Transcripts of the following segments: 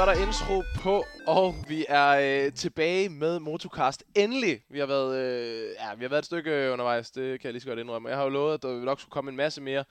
så er der intro på, og vi er øh, tilbage med Motocast. Endelig! Vi har været, øh, ja, vi har været et stykke undervejs, det kan jeg lige så godt indrømme. Jeg har jo lovet, at der nok skulle komme en masse mere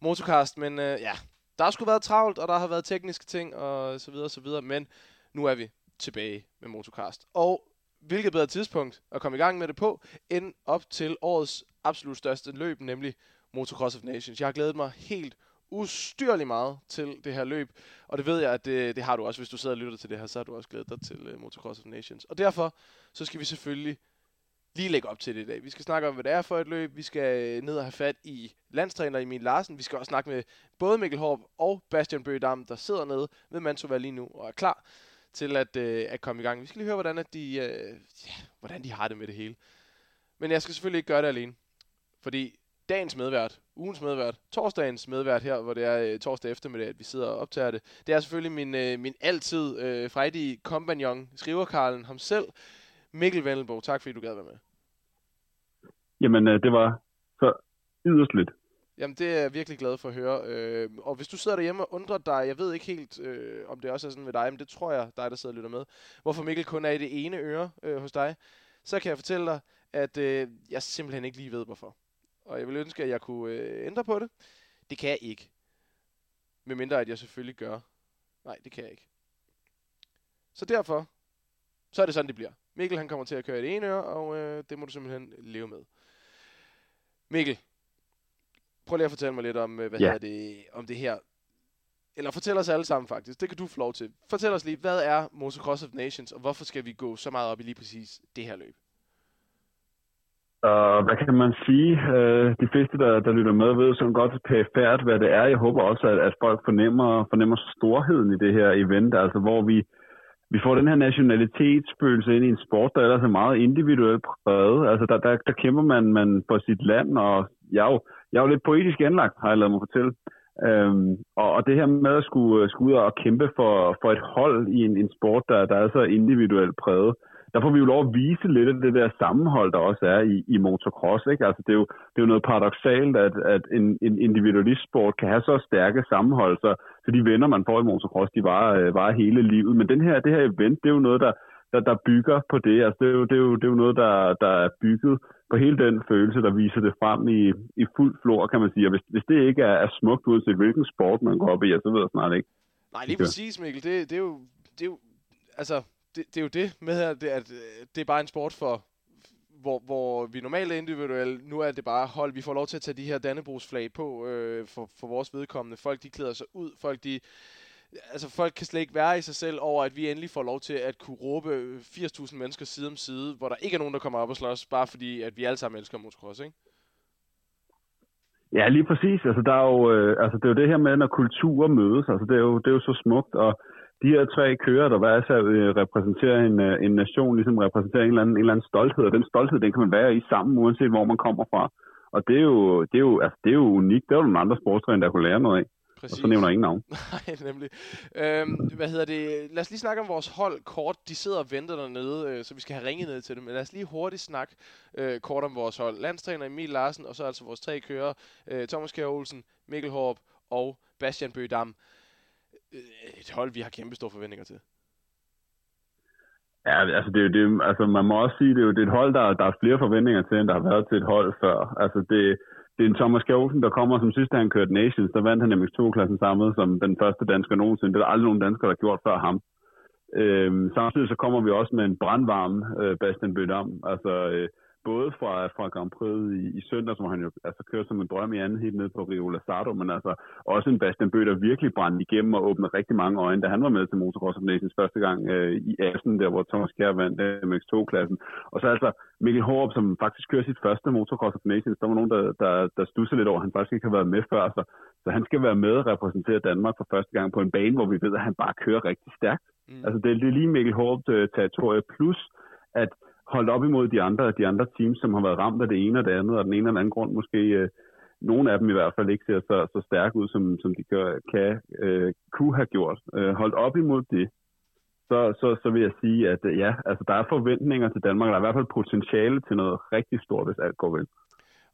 Motocast, men øh, ja, der har sgu været travlt, og der har været tekniske ting, og så videre, så videre. Men nu er vi tilbage med Motocast. Og hvilket bedre tidspunkt at komme i gang med det på, end op til årets absolut største løb, nemlig Motocross of Nations. Jeg har glædet mig helt ustyrlig meget til det her løb, og det ved jeg, at det, det har du også, hvis du sidder og lytter til det her, så har du også glædet dig til uh, Motocross of Nations. Og derfor, så skal vi selvfølgelig lige lægge op til det i dag. Vi skal snakke om, hvad det er for et løb. Vi skal øh, ned og have fat i landstræner Emil Larsen. Vi skal også snakke med både Mikkel Horp og Bastian Bøgedam, der sidder nede ved Mantova lige nu og er klar til at, øh, at komme i gang. Vi skal lige høre, hvordan, at de, øh, ja, hvordan de har det med det hele. Men jeg skal selvfølgelig ikke gøre det alene. Fordi dagens medvært, ugens medvært, torsdagens medvært her, hvor det er øh, torsdag eftermiddag, at vi sidder og optager det. Det er selvfølgelig min, øh, min altid øh, frejdige kompagnon, skriverkarlen ham selv, Mikkel Vendelbo. Tak fordi du gad være med. Jamen, øh, det var så yderst lidt. Jamen, det er jeg virkelig glad for at høre. Øh, og hvis du sidder derhjemme og undrer dig, jeg ved ikke helt, øh, om det også er sådan ved dig, men det tror jeg, dig der sidder og lytter med, hvorfor Mikkel kun er i det ene øre øh, hos dig, så kan jeg fortælle dig, at øh, jeg simpelthen ikke lige ved, hvorfor og jeg vil ønske, at jeg kunne øh, ændre på det. Det kan jeg ikke. Medmindre at jeg selvfølgelig gør. Nej, det kan jeg ikke. Så derfor, så er det sådan, det bliver. Mikkel han kommer til at køre i det ene øre, og øh, det må du simpelthen leve med. Mikkel, prøv lige at fortælle mig lidt om, øh, hvad ja. det, om det her. Eller fortæl os alle sammen faktisk. Det kan du få lov til. Fortæl os lige, hvad er Motocross of Nations, og hvorfor skal vi gå så meget op i lige præcis det her løb? Og hvad kan man sige? Øh, de fleste, der, der lytter med, ved sådan godt pæfærdigt, hvad det er. Jeg håber også, at, at folk fornemmer, fornemmer storheden i det her event, altså hvor vi, vi får den her nationalitetsfølelse ind i en sport, der ellers er meget individuelt præget. Altså der, der, der kæmper man, man for sit land, og jeg er jo, jeg er jo lidt poetisk anlagt, har jeg lavet mig fortælle. Øhm, og, og det her med at skulle, skulle ud og kæmpe for, for et hold i en, en sport, der, der er så individuelt præget, der får vi jo lov at vise lidt af det der sammenhold, der også er i, i motocross. Ikke? Altså, det, er jo, det er jo noget paradoxalt, at, at en, en individualistsport kan have så stærke sammenhold, så, så de venner, man får i motocross, de varer, øh, varer hele livet. Men den her, det her event, det er jo noget, der, der, der bygger på det. Altså, det, er jo, det, er jo, det er jo noget, der, der er bygget på hele den følelse, der viser det frem i, i fuld flor, kan man sige. Og hvis, hvis det ikke er, er smukt uanset hvilken sport man går op i, så ved jeg snart ikke. Nej, lige præcis, Mikkel. Det, det, er jo, det er jo, altså, det, det er jo det med her, det, at øh, det er bare en sport for, hvor, hvor vi normalt er individuelle, nu er det bare hold. Vi får lov til at tage de her Dannebrogsflag på øh, for, for vores vedkommende. Folk de klæder sig ud, folk de... Altså folk kan slet ikke være i sig selv over, at vi endelig får lov til at kunne råbe øh, 80.000 mennesker side om side, hvor der ikke er nogen, der kommer op og slås, bare fordi, at vi alle sammen elsker motocross, ikke? Ja, lige præcis. Altså, der er jo, øh, altså, det er jo det her med, når kulturer mødes. Altså, det er jo, det er jo så smukt, og de her tre kører, der hver især øh, repræsenterer en, øh, en nation, ligesom repræsenterer en eller, anden, en eller anden stolthed, og den stolthed, den kan man være i sammen, uanset hvor man kommer fra. Og det er jo, det er jo, altså, det er jo unikt. Det er jo nogle andre sportsgrene, der kunne lære noget af. Præcis. Og så nævner jeg ingen navn. Nej, nemlig. Øhm, hvad hedder det? Lad os lige snakke om vores hold kort. De sidder og venter dernede, øh, så vi skal have ringet ned til dem. Men lad os lige hurtigt snakke øh, kort om vores hold. Landstræner Emil Larsen, og så altså vores tre kører. Øh, Thomas Kjær Olsen, Mikkel Horp og Bastian Bøgedam. Øh, et hold, vi har kæmpe store forventninger til. Ja, altså, det er jo, det, altså man må også sige, det er jo det er et hold, der, der er flere forventninger til, end der har været til et hold før. Altså det, det er en Thomas Kjærsen, der kommer som sidste, han kørte Nations, der vandt han MX2-klassen samlet som den første dansker nogensinde. Det er der aldrig nogen dansker, der har gjort før ham. Øhm, samtidig så kommer vi også med en brandvarm øh, Bastian Bødam. Altså, øh, både fra, fra Grand Prix i, i søndag, som han jo altså, kører som en drøm i anden helt ned på Rio Lazado, men altså også en Bastian Bøh, der virkelig brændte igennem og åbnede rigtig mange øjne, da han var med til Motocross of Nations første gang øh, i Assen, der hvor Thomas Kjær vandt øh, MX2-klassen. Og så altså Mikkel Hårup, som faktisk kører sit første Motocross of Nations. Der var nogen, der, der, der stusser lidt over, at han faktisk ikke har været med før. Så, så han skal være med og repræsentere Danmark for første gang på en bane, hvor vi ved, at han bare kører rigtig stærkt. Mm. Altså det, det er lige Mikkel Hårup øh, territorie, plus at holdt op imod de andre, de andre teams, som har været ramt af det ene og det andet, og den ene eller anden grund måske, øh, nogle af dem i hvert fald ikke ser så, så stærke ud, som, som de gør, kan, øh, kunne have gjort. Øh, holdt op imod det, så, så, så vil jeg sige, at øh, ja, altså der er forventninger til Danmark, der er i hvert fald potentiale til noget rigtig stort, hvis alt går vel.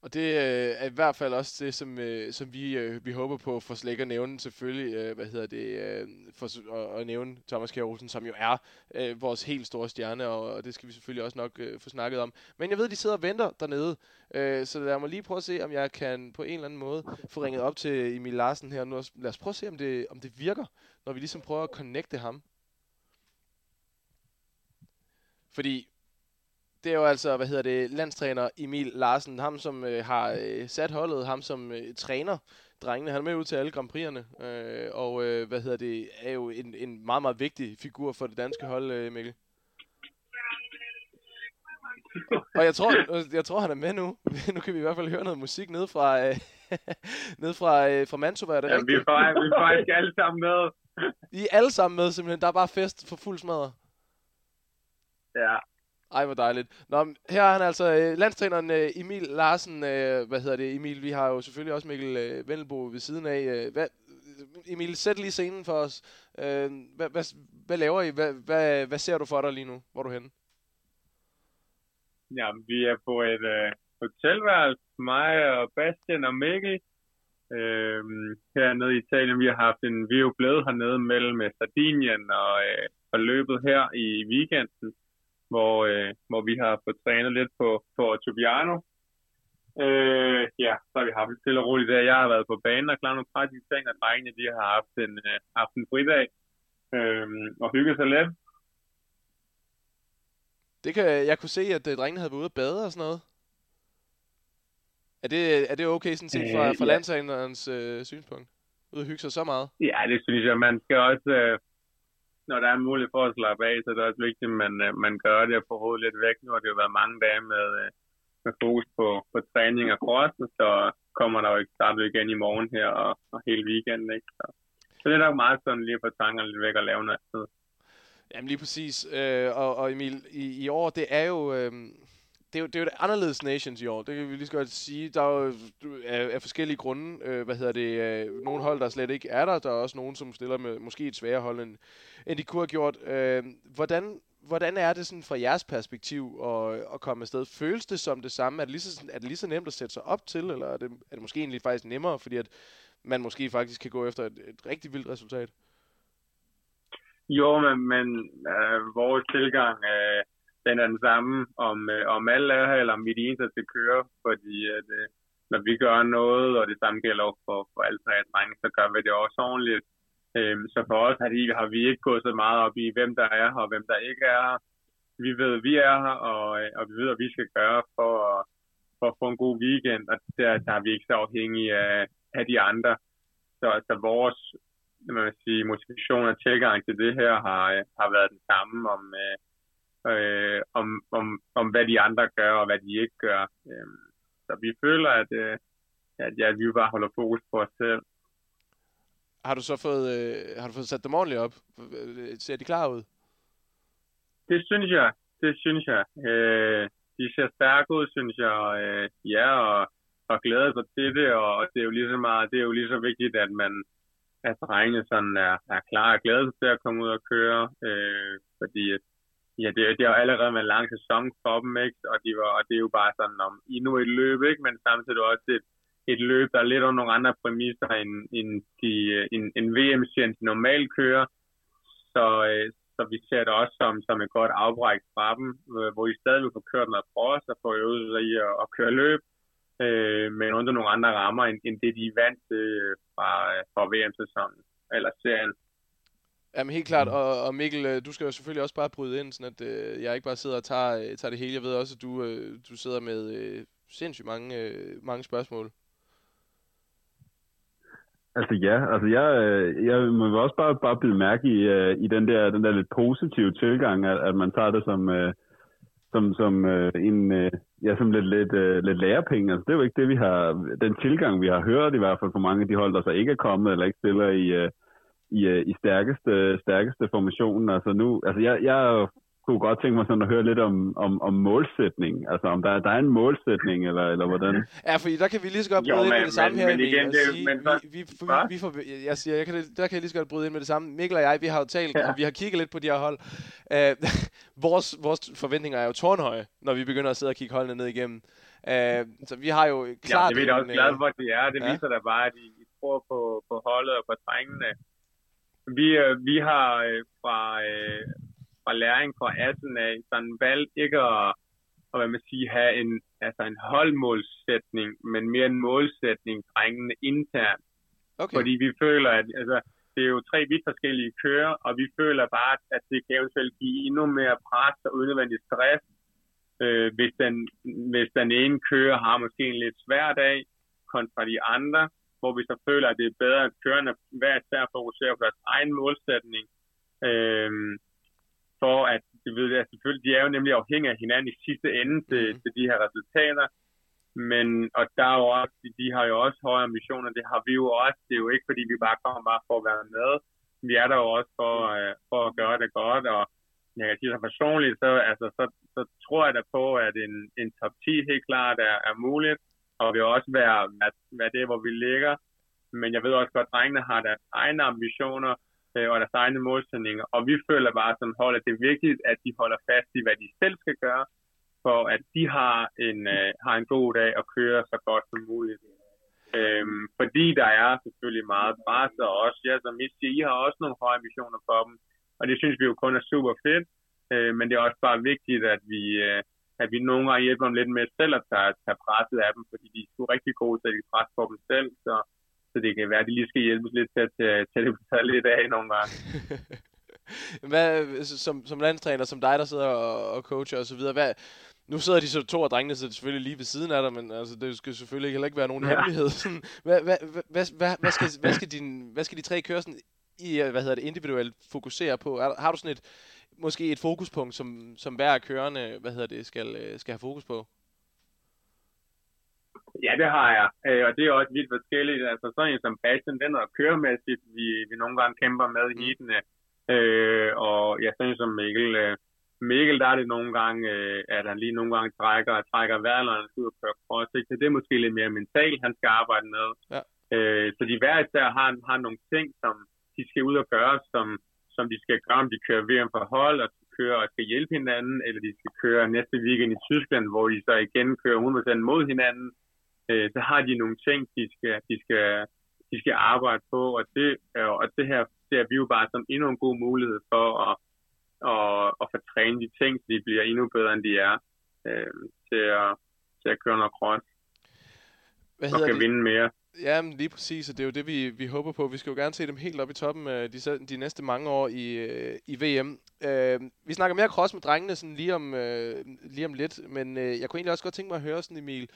Og det øh, er i hvert fald også det, som, øh, som vi, øh, vi håber på for slet ikke at nævne selvfølgelig, øh, hvad hedder det, øh, for at, at nævne Thomas Kjær Olsen, som jo er øh, vores helt store stjerne, og, og det skal vi selvfølgelig også nok øh, få snakket om. Men jeg ved, de sidder og venter dernede, øh, så lad mig lige prøve at se, om jeg kan på en eller anden måde få ringet op til Emil Larsen her nu. Lad os prøve at se, om det, om det virker, når vi ligesom prøver at connecte ham. Fordi det er jo altså, hvad hedder det, landstræner Emil Larsen, ham som øh, har øh, sat holdet, ham som øh, træner drengene. Han er med ud til alle Grand Prix'erne, øh, og øh, hvad hedder det, er jo en, en meget, meget vigtig figur for det danske hold, øh, Mikkel. Og jeg tror, jeg tror, han er med nu. nu kan vi i hvert fald høre noget musik ned fra, øh, ned fra, øh, fra Mantova. Er det ja, rigtigt? vi er, vi er faktisk alle sammen med. I er alle sammen med, simpelthen. Der er bare fest for fuld smadret. Ja, ej, hvor dejligt. Nå, her er han altså øh, landstræneren øh, Emil Larsen. Øh, hvad hedder det, Emil? Vi har jo selvfølgelig også Mikkel øh, Vendelbo ved siden af. Øh, hvad, Emil, sæt lige scenen for os. Øh, hvad, hvad, hvad laver I? Hvad, hvad, hvad ser du for dig lige nu? Hvor er du henne? Ja, vi er på et øh, hotelværelse, mig og Bastian og Mikkel. Øh, hernede i Italien, vi har haft en, vi er jo blevet hernede mellem øh, Sardinien og, øh, og løbet her i weekenden hvor, øh, hvor vi har fået trænet lidt på, på Tobiano. Øh, ja, så har vi haft det stille og roligt der. Jeg har været på banen og klaret nogle praktiske ting, og drengene de har haft en, øh, haft en fridag øh, og hygget sig lidt. Det kan, jeg kunne se, at øh, drengene havde været ude at bade og sådan noget. Er det, er det okay sådan set fra, øh, fra ja. øh, synspunkt? Ude at hygge sig så meget? Ja, det synes jeg. Man skal også, øh, når der er mulighed for at slappe af, så er det også vigtigt, at man, øh, man gør det og får hovedet lidt væk. Nu har det jo været mange dage med, øh, med fokus på, på træning og crossen, så kommer der jo ikke starte igen i morgen her og, og hele weekenden. Ikke? Så, så det er nok meget sådan lige at få tankerne lidt væk og lave noget. Jamen lige præcis. Øh, og, og Emil, i, i år, det er jo... Øh det er jo, det er jo et anderledes Nations i år. Det kan vi lige så godt sige. Der er jo af, af forskellige grunde, øh, hvad hedder det, øh, nogle hold, der slet ikke er der. Der er også nogen, som stiller med måske et sværere hold, end, end de kunne have gjort. Øh, hvordan, hvordan er det sådan fra jeres perspektiv at, at komme afsted? Føles det som det samme? Er det, lige så, er det lige så nemt at sætte sig op til, eller er det, er det måske egentlig faktisk nemmere, fordi at man måske faktisk kan gå efter et, et rigtig vildt resultat? Jo, men, men øh, vores tilgang øh, den er den samme, om, øh, om alle er her, eller om vi er de eneste, der kører, køre, fordi at, øh, når vi gør noget, og det samme gælder for, for alle tre drenge, så gør vi det også ordentligt. Øh, så for os har, de, har vi ikke gået så meget op i, hvem der er her, og hvem der ikke er her. Vi ved, at vi er her, og, øh, og vi ved, hvad vi skal gøre for, at, for at få en god weekend, og der, der er vi ikke så afhængige af, af de andre. Så, så vores man sige, motivation og tilgang til det her har, øh, har været den samme om, øh, øh, om, om, om, hvad de andre gør og hvad de ikke gør. Øh, så vi føler, at, øh, at ja, vi bare holder fokus på os selv. Har du så fået, øh, har du fået sat dem ordentligt op? Ser de klar ud? Det synes jeg. Det synes jeg. Øh, de ser stærke ud, synes jeg. Øh, ja, og, og glæder sig til det, og det er jo lige så meget, det er jo lige så vigtigt, at man at drengene sådan er, er klar og glæder sig til at komme ud og køre, øh, fordi Ja, det, det har allerede været en lang sæson for dem, ikke? Og, de var, og det er jo bare sådan, om i nu et løb, ikke? Men samtidig også et, et løb, der er lidt under nogle andre præmisser, end, end, de, end, end VM-serien normalt kører. Så, øh, så vi ser det også som, som et godt afbræk fra dem, øh, hvor I stadig vil få kørt noget cross og få øvet sig i at, at køre løb, øh, men under nogle andre rammer, end, end det de er vant til øh, fra, fra VM-sæsonen eller serien. Jamen helt klart, mm. og, og Mikkel, øh, du skal jo selvfølgelig også bare bryde ind, sådan at øh, jeg ikke bare sidder og tager, øh, tager det hele. Jeg ved også, at du, øh, du sidder med øh, sindssygt mange, øh, mange spørgsmål. Altså ja, altså jeg, øh, jeg må også bare, bare blive mærke i, uh, i den, der, den der lidt positive tilgang, at, at man tager det som, uh, som, som uh, en, uh, ja, som lidt, lidt, uh, lidt lærepenge. Altså det er jo ikke det, vi har, den tilgang, vi har hørt i hvert fald fra mange af de hold, der så ikke er kommet eller ikke stiller i, uh, i, øh, i stærkeste, stærkeste formationen. Altså nu, altså jeg, jeg kunne godt tænke mig sådan at høre lidt om, om, om målsætning. Altså om der, der er en målsætning, eller, eller hvordan? Ja, fordi der kan vi lige så godt bryde jo, ind med det samme men, her. Men igen, det, sige, men, vi, vi, vi, vi får, jeg siger, jeg kan, der kan jeg lige så godt bryde ind med det samme. Mikkel og jeg, vi har jo talt, ja. og vi har kigget lidt på de her hold. Uh, vores, vores forventninger er jo tårnhøje, når vi begynder at sidde og kigge holdene ned igennem. Uh, så vi har jo klart... Ja, det er vi også glade for, at de er. Det ja. viser da bare, at de, de tror på, på holdet og på drengene. Vi, øh, vi har øh, fra, øh, fra læring fra Assen af sådan valgt ikke at, og hvad man siger, have en, altså en holdmålsætning, men mere en målsætning drengene internt. Okay. Fordi vi føler, at altså, det er jo tre vidt forskellige kører, og vi føler bare, at det kan eventuelt give endnu mere pres og unødvendig stress, øh, hvis, den, hvis den ene kører har måske en lidt svær dag kontra de andre, hvor vi så føler, at det er bedre, at kørerne hver især fokuserer på deres egen målsætning, øh, for at, det ved jeg selvfølgelig, de er jo nemlig afhængige af hinanden i sidste ende til, mm. til de her resultater, men, og der er jo også, de har jo også høje ambitioner, det har vi jo også. Det er jo ikke, fordi vi bare kommer bare for at være med. Vi er der jo også for, uh, for at gøre det godt, og jeg kan sige så personligt, så, altså, så, så tror jeg da på, at en, en top 10 helt klart er, er muligt, og vil også være, være, være det, hvor vi ligger. Men jeg ved også godt, at drengene har deres egne ambitioner øh, og deres egne målsætninger, og vi føler bare som hold, at det er vigtigt, at de holder fast i, hvad de selv skal gøre, for at de har en, øh, har en god dag og kører så godt som muligt. Øhm, fordi der er selvfølgelig meget pres, og også, ja, som I siger, I har også nogle høje ambitioner for dem, og det synes vi jo kun er super fedt, øh, men det er også bare vigtigt, at vi, øh, at vi nogle gange hjælper dem lidt med selv at tage, tage presset af dem, fordi de er sgu rigtig gode til at lægge pres på dem selv, så, så det kan være, at de lige skal hjælpes lidt til at tage det lidt af nogle gange. hvad, som, som landstræner, som dig, der sidder og, og coacher osv., hvad, nu sidder de så to af drengene så selvfølgelig lige ved siden af dig, men altså, det skal selvfølgelig heller ikke være nogen ja. hemmelighed. hvad, hvad, hvad, hvad, hvad, skal, hvad, skal din, hvad skal de tre køre sådan i, hvad hedder det, individuelt fokusere på? Er, har du sådan et, måske et fokuspunkt, som, som hver kørende, hvad hedder det, skal, øh, skal have fokus på? Ja, det har jeg, øh, og det er også vidt forskelligt. Altså sådan en som Bastian, den er køremæssigt, vi, vi nogle gange kæmper med i mm. hitene. Øh, og ja, sådan som Mikkel, øh, Mikkel, der er det nogle gange, øh, at han lige nogle gange trækker, trækker vejret, når han skal ud og køre cross. Ikke? Så det er måske lidt mere mentalt, han skal arbejde med. Ja. Øh, så de hver især har, har nogle ting, som de skal ud og gøre, som, som de skal gøre, om de kører VM for hold, og skal køre og skal hjælpe hinanden, eller de skal køre næste weekend i Tyskland, hvor de så igen kører 100% mod hinanden. Øh, så har de nogle ting, de skal, de skal, de skal arbejde på, og det, og det her ser vi jo bare som endnu en god mulighed for at og, og få trænet de ting, så de bliver endnu bedre, end de er, øh, til, at, til at køre noget cross. Hvad og kan det? vinde mere. Ja, men lige præcis, og det er jo det, vi, vi håber på. Vi skal jo gerne se dem helt op i toppen øh, de, de næste mange år i, øh, i VM. Øh, vi snakker mere cross med drengene sådan lige, om, øh, lige om lidt, men øh, jeg kunne egentlig også godt tænke mig at høre sådan, Emil,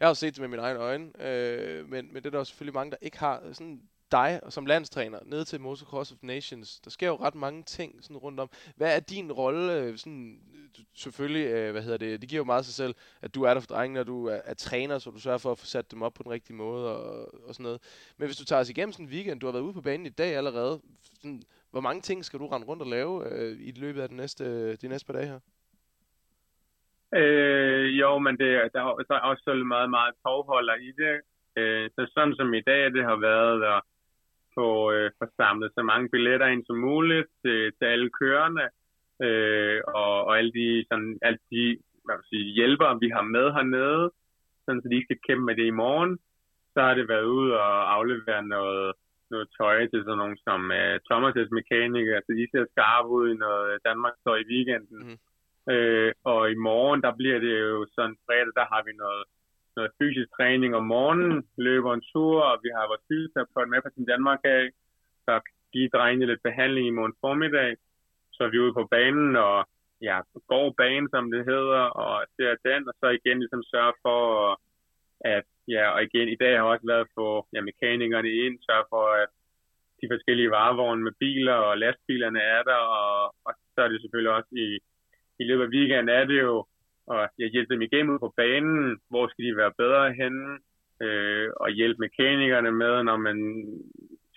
jeg har jo set det med mine egne øjne, øh, men, men det er der jo selvfølgelig mange, der ikke har. Sådan, dig som landstræner ned til Motocross of Nations. Der sker jo ret mange ting sådan rundt om. Hvad er din rolle? Øh, sådan, selvfølgelig, øh, hvad hedder det, det giver jo meget sig selv, at du er der for drengene, og du er, er træner, så du sørger for at få sat dem op på den rigtige måde og, og sådan noget. Men hvis du tager os igennem sådan en weekend, du har været ude på banen i dag allerede, sådan, hvor mange ting skal du rende rundt og lave øh, i løbet af de næste, øh, de næste par dage her? Øh, jo, men det, der, der er også meget, meget tovholder i det. Øh, så sådan som i dag, det har været at få, øh, få samlet så mange billetter ind som muligt til, til alle kørende, øh, og, og alle de, sådan, alle de hvad vil sige, hjælpere, vi har med hernede, sådan, så de skal kæmpe med det i morgen. Så har det været ud og aflevere noget, noget tøj til sådan nogen som uh, Thomas' mekaniker, så de ser skarpe ud i noget Danmark tøj i weekenden. Mm. Øh, og i morgen, der bliver det jo sådan fredag, der har vi noget noget fysisk træning om morgenen, løber en tur, og vi har vores fysioterapeut med på sin Danmark af, så giver drengene lidt behandling i morgen formiddag. Så er vi ude på banen og ja, går banen, som det hedder, og ser den, og så igen ligesom sørge for, at ja, og igen i dag har også været for ja, mekanikerne ind, sørge for, at de forskellige varevogne med biler og lastbilerne er der, og, og så er det selvfølgelig også i, i løbet af weekenden er det jo og jeg hjælpe dem igennem på banen, hvor skal de være bedre henne, øh, og hjælpe mekanikerne med, når man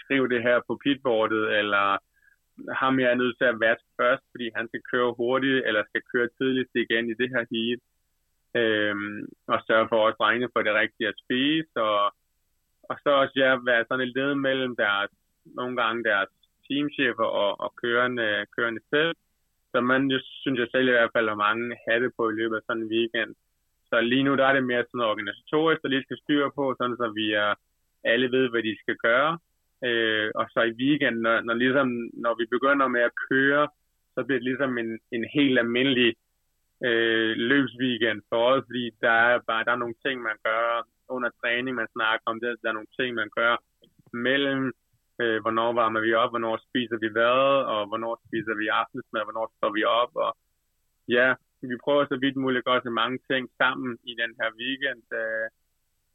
skriver det her på pitboardet, eller ham jeg er nødt til at vaske først, fordi han skal køre hurtigt, eller skal køre tidligt igen i det her heat. Øhm, og sørge for at drengene for det rigtige at spise, og, og så også ja, være sådan et led mellem deres, nogle gange deres teamchefer og, og kørende, kørende selv, så man jo, synes jeg selv i hvert fald har mange hatte på i løbet af sådan en weekend. så lige nu der er det mere sådan organisatorisk, der lige skal styre på, sådan så vi er, alle ved, hvad de skal gøre. Øh, og så i weekenden, når, når, ligesom, når vi begynder med at køre, så bliver det ligesom en, en helt almindelig øh, løbsweekend for os, fordi der er bare der er nogle ting, man gør under træning, man snakker om det, der er nogle ting, man gør mellem, øh, hvornår varmer vi op, hvornår spiser vi hvad, og hvornår spiser vi aftensmad, hvornår står vi op, og ja, vi prøver så vidt muligt at gøre mange ting sammen i den her weekend, øh,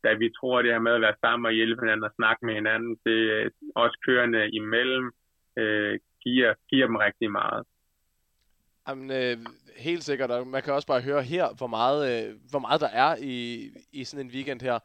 da vi tror, at det her med at være sammen og hjælpe hinanden og snakke med hinanden, det øh, også kørende imellem, øh, giver, giver dem rigtig meget. Jamen, øh, helt sikkert, og man kan også bare høre her, hvor meget, øh, hvor meget der er i, i sådan en weekend her.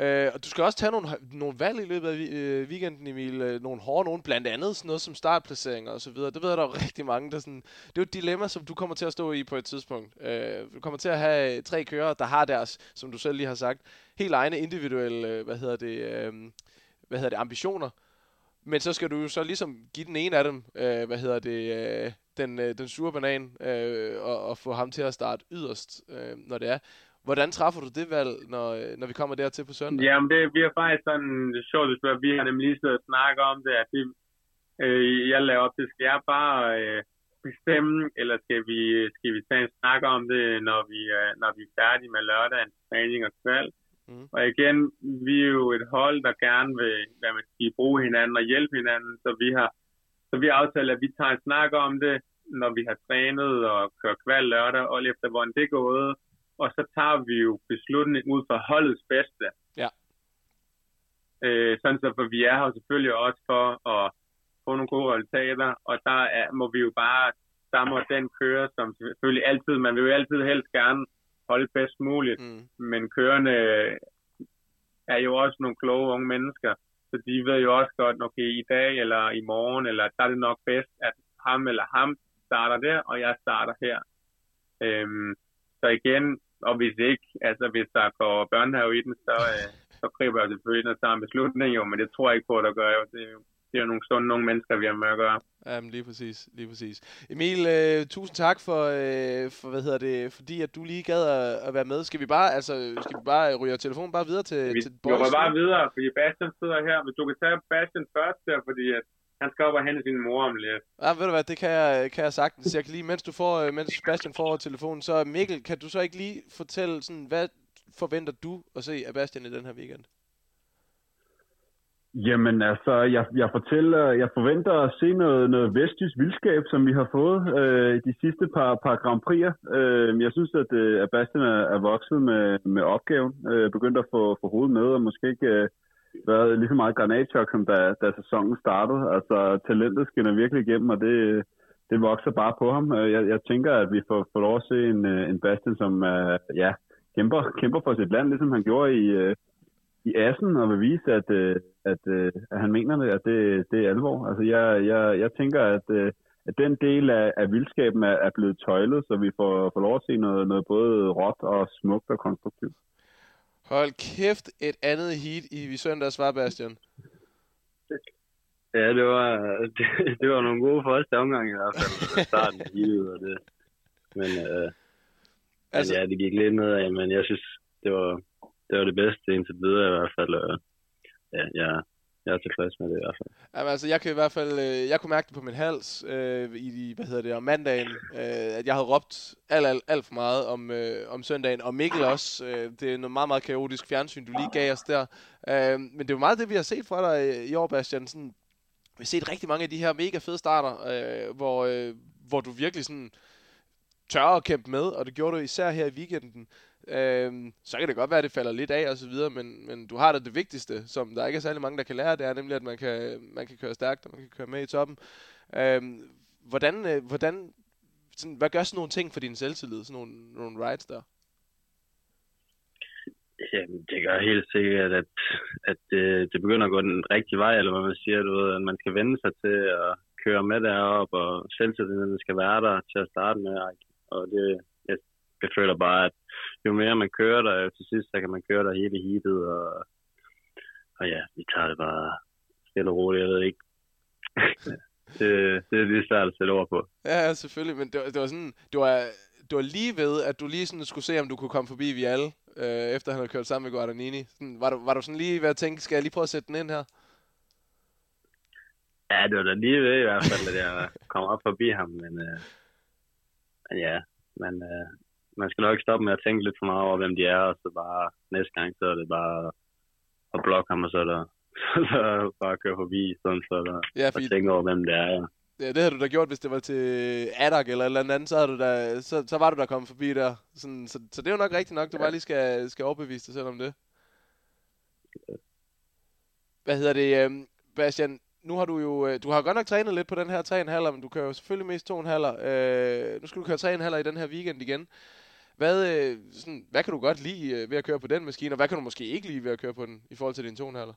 Øh, og du skal også tage nogle, nogle valg i løbet af øh, weekenden, Emil. Øh, nogle hårde nogle, blandt andet sådan noget som startplaceringer og så videre. Det ved jeg, der er rigtig mange, der sådan... Det er jo et dilemma, som du kommer til at stå i på et tidspunkt. Øh, du kommer til at have tre kører, der har deres, som du selv lige har sagt, helt egne individuelle, hvad hedder det, øh, hvad hedder det, ambitioner. Men så skal du jo så ligesom give den ene af dem, øh, hvad hedder det, øh, den, øh, den sure banan, øh, og, og få ham til at starte yderst, øh, når det er. Hvordan træffer du det valg, når, når vi kommer dertil på søndag? Jamen, det bliver faktisk sådan sjovt, at vi har nemlig lige siddet og snakket om det, at det, øh, jeg laver op til, skal jeg bare øh, bestemme, eller skal vi, skal vi tage en snak om det, når vi, øh, når vi er færdige med lørdagens træning og kvæld? Mm. Og igen, vi er jo et hold, der gerne vil hvad man siger, bruge hinanden og hjælpe hinanden, så vi har så vi har aftalt, at vi tager en snak om det, når vi har trænet og kørt kval lørdag, og efter hvordan det er gået, og så tager vi jo beslutning ud fra holdets bedste. Ja. Øh, sådan så, for vi er her selvfølgelig også for at få nogle gode resultater, og der er, må vi jo bare, der må den køre, som selvfølgelig altid, man vil jo altid helst gerne holde bedst muligt, mm. men kørende er jo også nogle kloge unge mennesker, så de ved jo også godt, okay, i dag eller i morgen, eller der er det nok bedst, at ham eller ham starter der, og jeg starter her. Øhm, så igen, og hvis ikke, altså hvis der går børnehave i den, så, øh, så griber jeg selvfølgelig og tager en beslutning, jo, men det tror jeg ikke på, at der gør jo. Det er det er jo nogle sunde nogle mennesker, vi har med at gøre. Jamen, lige præcis, lige præcis. Emil, øh, tusind tak for, øh, for, hvad hedder det, fordi at du lige gad at, at være med. Skal vi bare, altså, skal vi bare ryge telefonen bare videre til, vi, til Vi går bare videre, fordi Bastian sidder her. Hvis du kan tage Bastian først der, fordi at han skal op og hente sin mor om lidt. Ja, ved du hvad, det kan jeg, kan jeg sagtens. Jeg kan lige, mens, du får, øh, mens Bastian får telefonen, så Mikkel, kan du så ikke lige fortælle, sådan, hvad forventer du at se af Bastian i den her weekend? Jamen altså, jeg, jeg, fortæller, jeg forventer at se noget, noget vestjysk vildskab, som vi har fået øh, de sidste par, par Grand Prix'er. Øh, jeg synes, at, øh, at Bastian er, er vokset med, med opgaven, øh, begyndt at få, få hovedet med, og måske ikke øh, været lige så meget granatchok, som da, da sæsonen startede. Altså, talentet skinner virkelig igennem, og det, det vokser bare på ham. Øh, jeg, jeg tænker, at vi får, får lov at se en, øh, en Bastian, som uh, ja, kæmper, kæmper for sit land, ligesom han gjorde i, uh, i Assen, og vil vise, at, uh, at, uh, at han mener det, at det, det er alvor. Altså, jeg, jeg, jeg tænker, at, uh, at den del af, af vildskaben er, er blevet tøjlet, så vi får, får lov at se noget, noget både råt og smukt og konstruktivt. Hold kæft, et andet heat i vi søndags var, Bastian. Ja, det var, det, det var nogle gode første omgang i hvert fald. Starten af heatet og det. Men, øh, altså, men ja, det gik lidt nedad, men jeg synes, det var, det var det bedste indtil videre i hvert fald. Og, ja, jeg, jeg er tilfreds med det i hvert fald. Jamen, altså, jeg kan i hvert fald, øh, jeg kunne mærke det på min hals øh, i, hvad hedder det, om mandagen, øh, at jeg havde råbt alt, alt, alt for meget om, øh, om søndagen, og Mikkel også. Øh, det er noget meget, meget kaotisk fjernsyn, du lige gav os der. Øh, men det er jo meget det, vi har set fra dig øh, i år, Bastian. Sådan, vi har set rigtig mange af de her mega fede starter, øh, hvor, øh, hvor du virkelig sådan tør at kæmpe med, og det gjorde du især her i weekenden. Øhm, så kan det godt være, at det falder lidt af og så videre, men, men du har da det vigtigste, som der ikke er særlig mange, der kan lære, det er nemlig, at man kan, man kan køre stærkt, og man kan køre med i toppen. Øhm, hvordan, øh, hvordan, sådan, hvad gør sådan nogle ting for din selvtillid, sådan nogle, nogle rides der? Jamen, det gør helt sikkert, at, at det, det begynder at gå den rigtige vej, eller hvad man siger, du ved, at man skal vende sig til at køre med derop, og selvtilliden skal være der til at starte med. Og det, jeg, føler bare, at jo mere man kører der, jo til sidst, så kan man køre der hele heatet, og, og ja, vi tager det bare stille og roligt, jeg ved ikke. det, det er lige svært at sætte ord på. Ja, ja, selvfølgelig, men det, var- det var sådan, det var, det var lige ved, at du lige sådan skulle se, om du kunne komme forbi Vial, øh, efter han havde kørt sammen med Guadagnini. Sådan, var, du, var du sådan lige ved at tænke, skal jeg lige prøve at sætte den ind her? Ja, det var da lige ved i hvert fald, at jeg kom op forbi ham, men, øh, men ja, men øh, man skal nok ikke stoppe med at tænke lidt for meget over, hvem de er, og så bare næste gang, så er det bare at blokke ham, og så er der så bare køre forbi, stedet for at, Ja, fordi tænke over, hvem det er. Ja. ja, det havde du da gjort, hvis det var til Adak eller eller andet, så, havde du da, så, så var du der kommet forbi der. Sådan, så, så det er jo nok rigtigt nok, du bare lige skal, skal overbevise dig selv om det. Hvad hedder det, øh, Bastian? Nu har du jo, øh, du har godt nok trænet lidt på den her 3,5, men du kører jo selvfølgelig mest 2,5. Øh, nu skal du køre 3,5 i den her weekend igen. Hvad, øh, sådan, hvad kan du godt lide øh, ved at køre på den maskine, og hvad kan du måske ikke lide ved at køre på den, i forhold til din 2,5?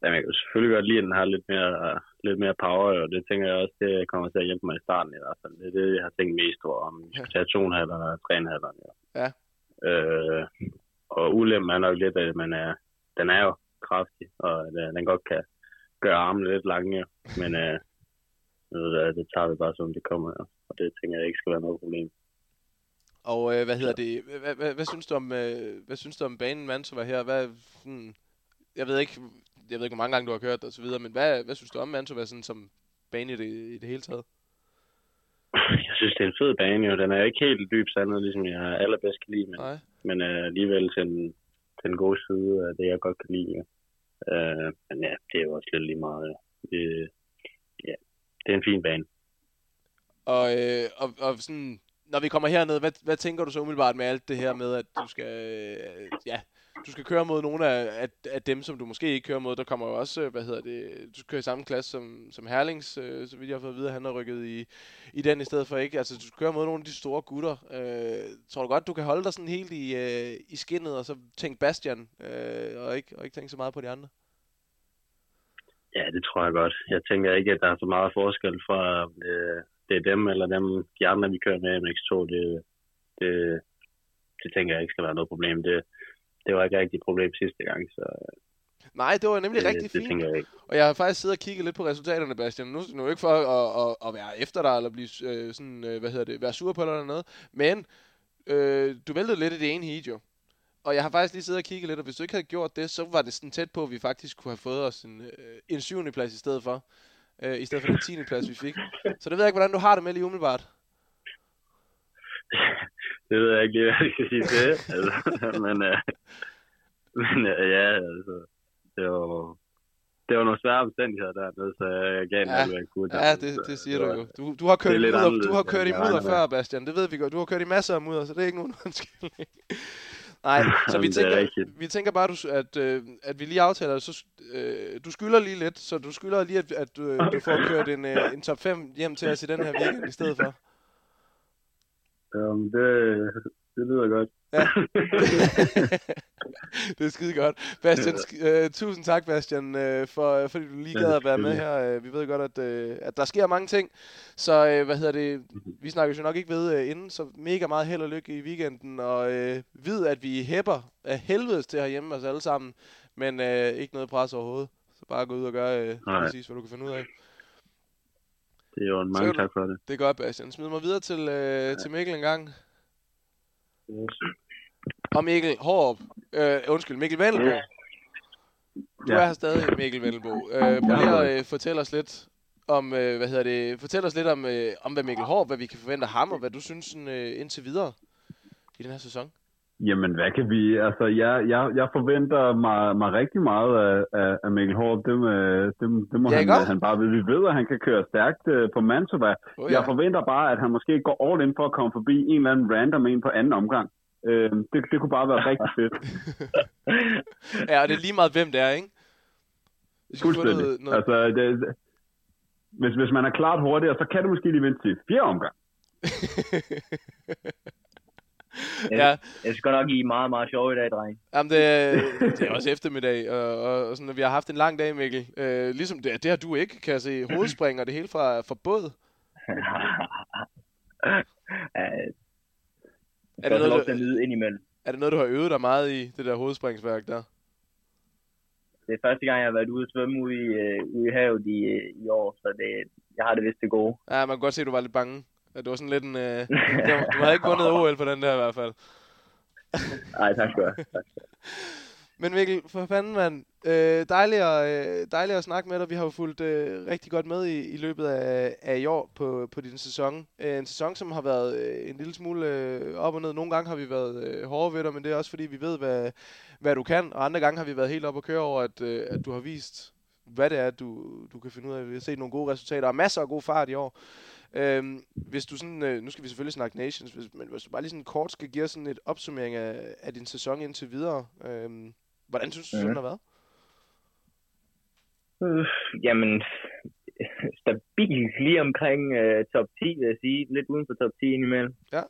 Jamen, jeg kan selvfølgelig godt lide, at den har lidt mere, lidt mere power, og det tænker jeg også, det kommer til at hjælpe mig i starten i hvert fald. Det er det, jeg har tænkt mest over, om vi skal tage 2,5 eller 3,5. Ja. Ja. Øh, og ulempen er nok lidt, at man er, den er jo kraftig, og at, øh, den godt kan gøre armene lidt lange, men øh, hvad, det tager vi bare som det kommer, og det tænker jeg ikke skal være noget problem. Og øh, hvad hedder det? Hvad, hvad, hvad, synes du om øh, hvad synes du om banen Mantova her? Hvad sådan, jeg ved ikke, jeg ved ikke hvor mange gange du har kørt og så videre, men hvad, hvad synes du om Mantova sådan som bane i det, i det hele taget? Jeg synes, det er en fed bane, jo. Den er ikke helt dyb sandet, ligesom jeg allerbedst kan lide, men, Nej. men øh, alligevel til den, til den gode side af det, jeg godt kan lide. Ja. Øh, men ja, det er jo også lidt lige meget. Det, ja, det er en fin bane. Og, øh, og, og sådan, når vi kommer herned, hvad, hvad tænker du så umiddelbart med alt det her med, at du skal, øh, ja, du skal køre mod nogle af, af, af dem, som du måske ikke kører mod. Der kommer jo også, øh, hvad hedder det, du kører i samme klasse som, som Herlings, øh, så vidt jeg har fået at vide, at han har rykket i, i den i stedet for ikke. Altså, du skal køre mod nogle af de store gutter. Øh, tror du godt, du kan holde dig sådan helt i, øh, i skinnet, og så tænke Bastian, øh, og, ikke, og ikke tænke så meget på de andre? Ja, det tror jeg godt. Jeg tænker ikke, at der er så meget forskel fra, øh, dem eller dem, de andre, vi kører med i MX2. Det, det, det tænker jeg ikke skal være noget problem. Det, det var ikke rigtig et problem sidste gang, så Nej, det var nemlig det, rigtig det fint. tænker jeg ikke. Og jeg har faktisk siddet og kigget lidt på resultaterne, Bastian. Nu, nu er det ikke for at, at, at være efter dig, eller blive øh, sådan, øh, hvad hedder det, være sur på dig eller noget. Men øh, du væltede lidt i det ene heat jo. Og jeg har faktisk lige siddet og kigget lidt, og hvis du ikke havde gjort det, så var det sådan tæt på, at vi faktisk kunne have fået os en, øh, en syvende plads i stedet for. Øh, I stedet for den tiende plads, vi fik. Så det ved jeg ikke, hvordan du har det med lige umiddelbart. det ved jeg ikke lige, hvad jeg skal sige til. altså, men øh, men øh, ja, altså, det var, det var nogle svære omstændigheder dernede, så jeg gav Ja. hvad jeg kunne. Ja, det, det siger du jo. Du, du har kørt i mudder, du har kørt i mudder før, Bastian. Det ved vi godt. Du har kørt i masser af mudder, så det er ikke nogen undskyldning. Nej, så vi er tænker, vi tænker bare, at, øh, at vi lige aftaler, så øh, du skylder lige lidt, så du skylder lige, at, at øh, du får kørt en, øh, en top 5 hjem til os i den her weekend i stedet for. Um, det, det lyder godt. Ja. det er skide godt. Bastian, sk- øh, tusind tak, Bastian, øh, for, fordi du lige Ja, gad at være med her. Øh, vi ved godt, at, øh, at der sker mange ting. Så øh, hvad hedder det? Vi snakker jo nok ikke ved øh, inden, så mega meget held og lykke i weekenden. Og øh, vid, at vi hæpper af helvedes til herhjemme os alle sammen. Men øh, ikke noget pres overhovedet. Så bare gå ud og gøre Nej. præcis, hvad du kan finde ud af. Det er jo Så mange tak for det. Det er godt, Bastian. Smid mig videre til, øh, til Mikkel en gang. Og Mikkel Hårup. Øh, undskyld, Mikkel Vendelbo. Du Ja. er her stadig, Mikkel Vendelbo. Øh, prøv lige at øh, fortælle os lidt om, øh, hvad hedder det, fortæl os lidt om, øh, om hvad Mikkel Hårup, hvad vi kan forvente af ham, og hvad du synes sådan, øh, indtil videre i den her sæson. Jamen, hvad kan vi... Altså, jeg, jeg, jeg forventer mig, mig rigtig meget af, af, af Mikkel Hårup. Det, med, det, det må Ja, han, også? han bare vide. Vi ved, at han kan køre stærkt uh, på Mantova. Oh, Jeg forventer bare, at han måske går all in for at komme forbi en eller anden random en på anden omgang. Uh, det, det kunne bare være rigtig fedt. ja, og det er lige meget, hvem det er, ikke? Fuldstændig. noget, noget... Altså, det, hvis, hvis man er klart hurtigere, så kan det måske lige vente til fjerde omgang. ja, Jeg skal nok give meget, meget sjov i dag, dreng. Jamen, det, er- det er også eftermiddag, og, og, og sådan, vi har haft en lang dag, Mikkel. Øh, ligesom det, det har du ikke, kan jeg se. Hovedspring og det hele fra, fra båd. Er det, noget, du, nyde ind imellem. er det noget, du har øvet dig meget i, det der hovedspringsværk der? det er første gang, jeg har været ude at svømme ude i, øh, ude i havet i, øh, i år, så det, jeg har det vist det gode. Ja, man kan godt se, at du var lidt bange. At det var sådan lidt en... Øh, du havde ikke vundet OL på den der i hvert fald. Nej, tak skal du have. Tak skal. Men Mikkel, for fanden mand, øh, dejligt, at, øh, dejligt at snakke med dig. Vi har jo fulgt øh, rigtig godt med i, i løbet af, af i år på, på din sæson. Øh, en sæson, som har været øh, en lille smule øh, op og ned. Nogle gange har vi været øh, hårde ved dig, men det er også fordi, vi ved, hvad, hvad du kan. Og andre gange har vi været helt op og køre over, at, øh, at du har vist, hvad det er, du, du kan finde ud af. Vi har set nogle gode resultater og masser af god fart i år. Øhm, hvis du sådan, øh, nu skal vi selvfølgelig snakke Nations, hvis, men hvis du bare lige sådan kort skal give sådan et opsummering af, af din sæson indtil videre. Øhm, hvordan synes du, mm. Den har været? Øh, jamen, stabil lige omkring øh, top 10, vil jeg sige. Lidt uden for top 10 indimellem. Ja.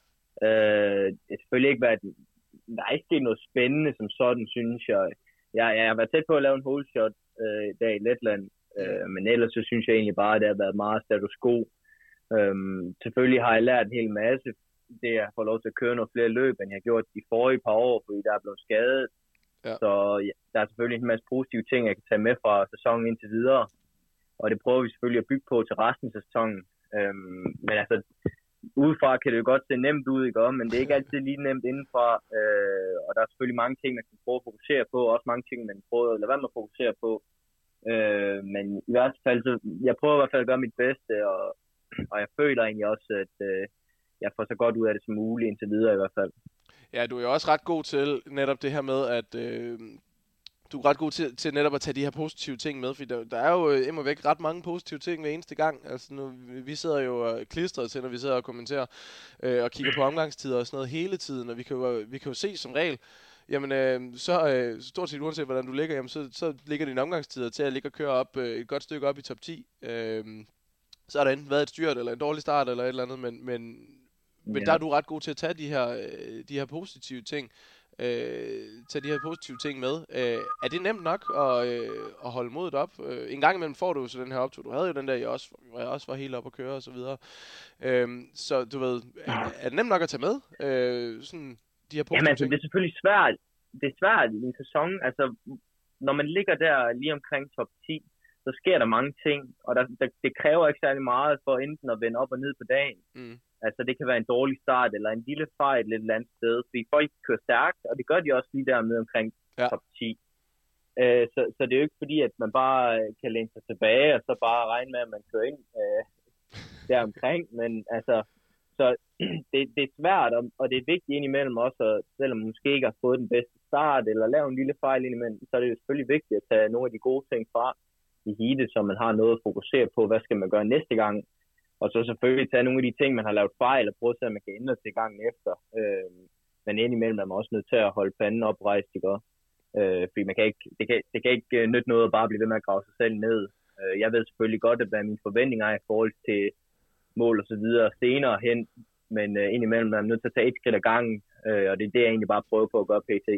Øh, det har selvfølgelig ikke været... Der er ikke sket noget spændende som sådan, synes jeg. Jeg, jeg har været tæt på at lave en whole shot øh, i dag i Letland. Øh, men ellers så synes jeg egentlig bare, at det har været meget status quo. Øhm, selvfølgelig har jeg lært en hel masse. Det at få lov til at køre nogle flere løb, end jeg har gjort de forrige par år, fordi der er blevet skadet. Ja. Så ja, der er selvfølgelig en masse positive ting, jeg kan tage med fra sæsonen indtil videre. Og det prøver vi selvfølgelig at bygge på til resten af sæsonen. Øhm, men altså, udefra kan det jo godt se nemt ud, ikke? om, men det er ikke altid lige nemt indenfra. Øh, og der er selvfølgelig mange ting, man kan prøve at fokusere på, og også mange ting, man prøver at lade være med at fokusere på. Øh, men i hvert fald, så jeg prøver i hvert fald at gøre mit bedste, og, og jeg føler egentlig også, at øh, jeg får så godt ud af det som muligt indtil videre i hvert fald. Ja, du er jo også ret god til netop det her med, at øh, du er ret god til, til netop at tage de her positive ting med, fordi der, der er jo øh, imod væk ret mange positive ting hver eneste gang. Altså nu, vi sidder jo klistret til, når vi sidder og kommenterer øh, og kigger på omgangstider og sådan noget hele tiden, og vi kan jo, vi kan jo se som regel, jamen øh, så øh, stort set uanset hvordan du ligger, jamen så, så ligger dine omgangstider til at ligge og køre op øh, et godt stykke op i top 10. Øh, så har der enten været et styrt eller en dårlig start eller et eller andet, men, men, men Ja. der er du ret god til at tage de her, øh, de her positive ting øh, tage de her positive ting med. Øh, er det nemt nok at, øh, at holde modet op? Øh, en gang imellem får du så den her optur. Du havde jo den der, jeg også, hvor jeg også var helt op at køre og så videre. Øh, så du ved, er, er det nemt nok at tage med? Øh, sådan de her positive Jamen altså, ting? det er selvfølgelig svært. Det er svært i en sæson. Altså, når man ligger der lige omkring top 10, så sker der mange ting, og der, der, det kræver ikke særlig meget for enten at vende op og ned på dagen. Mm. Altså, det kan være en dårlig start, eller en lille fejl et eller andet sted, fordi folk kører stærkt, og det gør de også lige der med omkring Ja. top 10. Øh, så, så det er jo ikke fordi, at man bare kan læne sig tilbage, og så bare regne med, at man kører ind øh, der omkring, men altså, så det, det er svært, og, og det er vigtigt indimellem også, at selvom man måske ikke har fået den bedste start, eller lave en lille fejl indimellem, så er det jo selvfølgelig vigtigt at tage nogle af de gode ting fra i heatet, så man har noget at fokusere på, hvad skal man gøre næste gang, og så selvfølgelig tage nogle af de ting, man har lavet fejl, og prøve at se, om man kan ændre til gangen efter. Øh, men indimellem er man også nødt til at holde panden oprejst, ikke? Øh, fordi man kan ikke, det, kan, det kan ikke øh, nytte noget at bare blive ved med at grave sig selv ned. Øh, jeg ved selvfølgelig godt, at hvad mine forventninger er i forhold til mål og så videre senere hen, men øh, indimellem er man nødt til at tage et skridt ad gangen, øh, og det er det, jeg egentlig bare prøver på at gøre pt.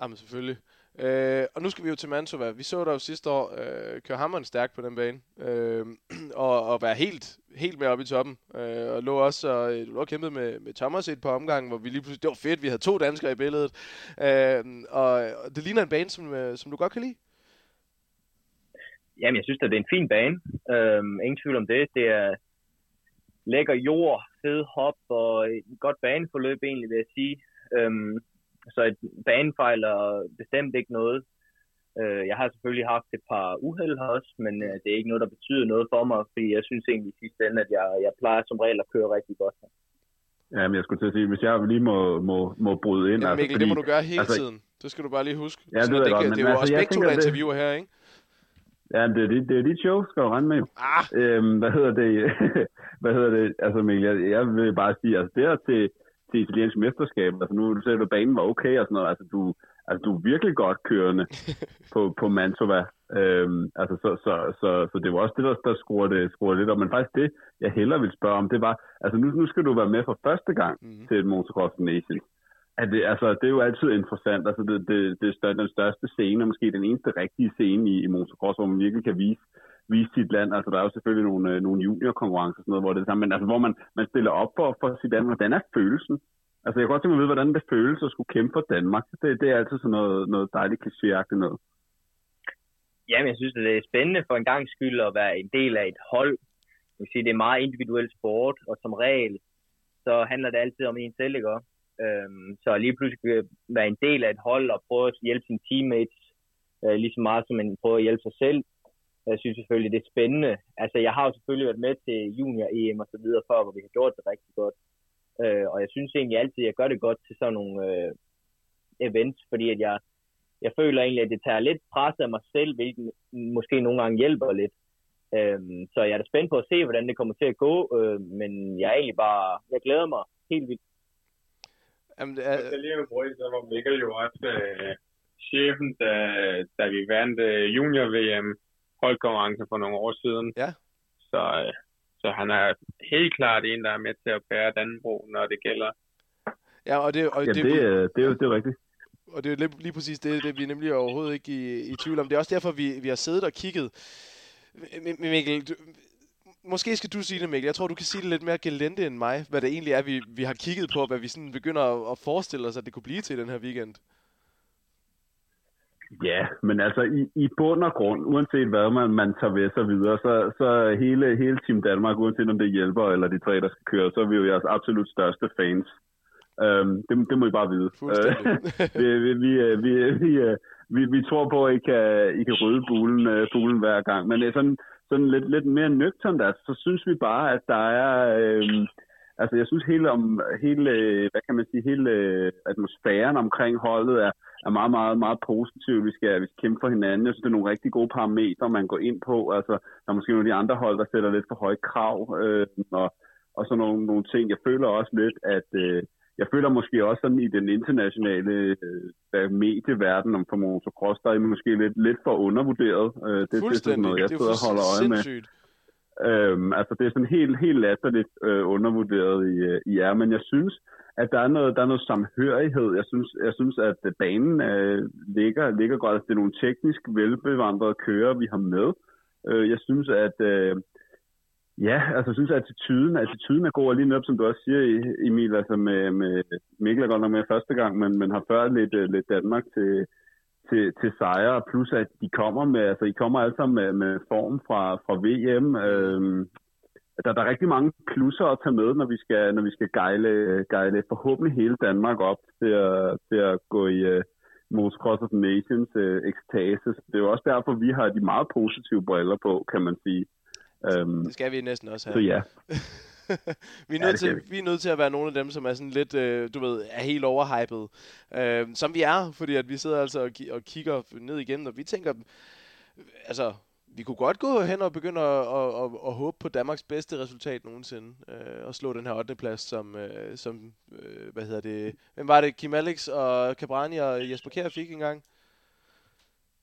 Jamen selvfølgelig. Øh, og nu skal vi jo til Mantova. Vi så dig jo sidste år øh, køre hammeren stærkt på den bane. Øh, og, og være helt, helt med oppe i toppen. Øh, og lå også og, du lå og kæmpede med, med Thomas i et par omgange, hvor vi lige pludselig... Det var fedt, vi havde to danskere i billedet. Øh, og, og det ligner en bane, som, øh, som du godt kan lide. Jamen, jeg synes, at det er en fin bane. Øh, ingen tvivl om det. Det er lækker jord, fed hop og et godt baneforløb egentlig, vil jeg sige. Øhm, så et banefejl er bestemt ikke noget. Øh, jeg har selvfølgelig haft et par uheld her også, men øh, det er ikke noget, der betyder noget for mig, fordi jeg synes egentlig i sidste ende, at jeg, jeg plejer som regel at køre rigtig godt. her. Ja, men jeg skulle til at sige, hvis jeg lige må, må, må bryde ind. Jamen, Mikkel, det må du gøre hele altså- tiden. Det skal du bare lige huske. Ja, det at jeg godt, det er jo altså, også begge to, der det- interviewer her, ikke? Ja, det er, dit, det er dit show, skal du regne med. Ah, Øhm, hvad hedder det? hvad hedder det? Altså Mikkel, jeg, jeg vil bare sige, altså det er til, til italiensk mesterskab, altså nu du ser du, banen var okay og sådan noget, altså du, altså du er virkelig godt kørende på, på Mantova. Øhm, altså så, så, så, så, det var også det, der, der skruer, det, skruer lidt op. Men faktisk det, jeg hellere vil spørge om, det var, altså nu, nu skal du være med for første gang Mhm. til et Motocross Nation. Er det, altså, det er jo altid interessant. Altså, det, det, det er den største scene, og måske den eneste rigtige scene i, i motocross, hvor man virkelig kan vise, vise sit land. Altså, der er jo selvfølgelig nogle, øh, nogle juniorkonkurrencer og sådan noget, hvor det er det samme, men altså, hvor man, man stiller op for, for sit land. Hvordan er følelsen? Altså, jeg kan godt tænke mig at vide, hvordan det føles at skulle kæmpe for Danmark. Det, det er altid sådan noget, noget dejligt klichéagtigt noget. jamen, jeg synes, at det er spændende for en gang skyld at være en del af et hold. Jeg vil sige, det er meget individuel sport, og som regel, så handler det altid om en selv, ikke? Øhm, så lige pludselig være en del af et hold og prøve at hjælpe sine teammates øh, lige så meget, som man prøver at hjælpe sig selv. Jeg synes selvfølgelig, det er spændende. Altså, jeg har jo selvfølgelig været med til junior-EM og så videre før, hvor vi har gjort det rigtig godt. Øh, og jeg synes egentlig altid, at jeg gør det godt til sådan nogle øh, events, fordi at jeg, jeg føler egentlig, at det tager lidt pres af mig selv, hvilket måske nogle gange hjælper lidt. Øh, så jeg er da spændt på at se, hvordan det kommer til at gå, øh, men jeg er egentlig bare, jeg glæder mig helt vildt. Jamen, det er... Jeg lige bruge, så var Mikkel jo også øh, chefen, da, da vi vandt øh, junior-VM holdkonkurrence for nogle år siden. Ja. Så, øh, så han er helt klart en, der er med til at bære Danbro, når det gælder. Ja, og det, og ja, det, det, det, det, er jo, det er rigtigt. Og det er lige, lige præcis det, det vi er nemlig overhovedet ikke i, i tvivl om. Det er også derfor, vi, vi har siddet og kigget. Mikkel, du, måske skal du sige det, Mikkel. Jeg tror, du kan sige det lidt mere gelente end mig, hvad det egentlig er, vi, vi har kigget på, hvad vi sådan begynder at, at forestille os, at det kunne blive til den her weekend. Ja, men altså i, i bund og grund, uanset hvad man, man tager ved sig videre, så, så hele, hele Team Danmark, uanset om det hjælper eller de tre, der skal køre, så er vi jo jeres absolut største fans. Um, det, det må I bare vide. vi, vi, vi, vi, vi, vi, vi tror på, at I kan, I kan rydde bulen, bulen hver gang. Men sådan, sådan lidt, lidt mere nøgternt, altså, så synes vi bare, at der er... Um, altså jeg synes hele om hele, hvad kan man sige, hele atmosfæren omkring holdet er, er meget, meget, meget positiv. Vi skal, vi skal kæmpe for hinanden. Jeg synes, det er nogle rigtig gode parametre, man går ind på. Altså, der er måske nogle af de andre hold, der sætter lidt for høje krav, øh, og, og sådan nogle, nogle ting. Jeg føler også lidt, at øh, jeg føler måske også sådan i den internationale øh, medieverden om for motocross, der er måske lidt, lidt for undervurderet. Øh, det, det er sådan noget, jeg sidder og holder øje med. Øhm, altså det er sådan helt, helt latterligt øh, undervurderet i, øh, i er, men jeg synes, at der er noget, der er noget samhørighed. Jeg synes, jeg synes at banen øh, ligger, ligger godt. Altså, det er nogle teknisk velbevandrede kører, vi har med. Øh, jeg synes, at øh, ja, altså jeg synes, at attituden, attituden er god, og lige netop, som du også siger, Emil, altså med, med Mikkel er godt nok med første gang, men, men har ført lidt, øh, lidt Danmark til, til, til sejre, plus at de kommer med, altså I kommer altså med, med form fra, fra VM. Øh, der, der er rigtig mange plusser at tage med, når vi skal, når vi skal gejle, gejle forhåbentlig hele Danmark op til at, til at gå i uh, Motocross of Nations uh, ekstase. Det er jo også derfor, vi har de meget positive briller på, kan man sige. Um, det skal vi næsten også have. Så ja. vi, er nødt ja, til, vi. vi er nødt til at være nogle af dem, som er sådan lidt, øh, du ved, er helt overhypet. Øh, som vi er, fordi at vi sidder altså og, og kigger ned igen, og vi tænker, altså, vi kunne godt gå hen og begynde at, at, at, at håbe på Danmarks bedste resultat nogensinde. Øh, og slå den her 8. plads, som, øh, som øh, hvad hedder det, hvem var det, Kim Alex og Cabrani og Jesper Kjær fik engang?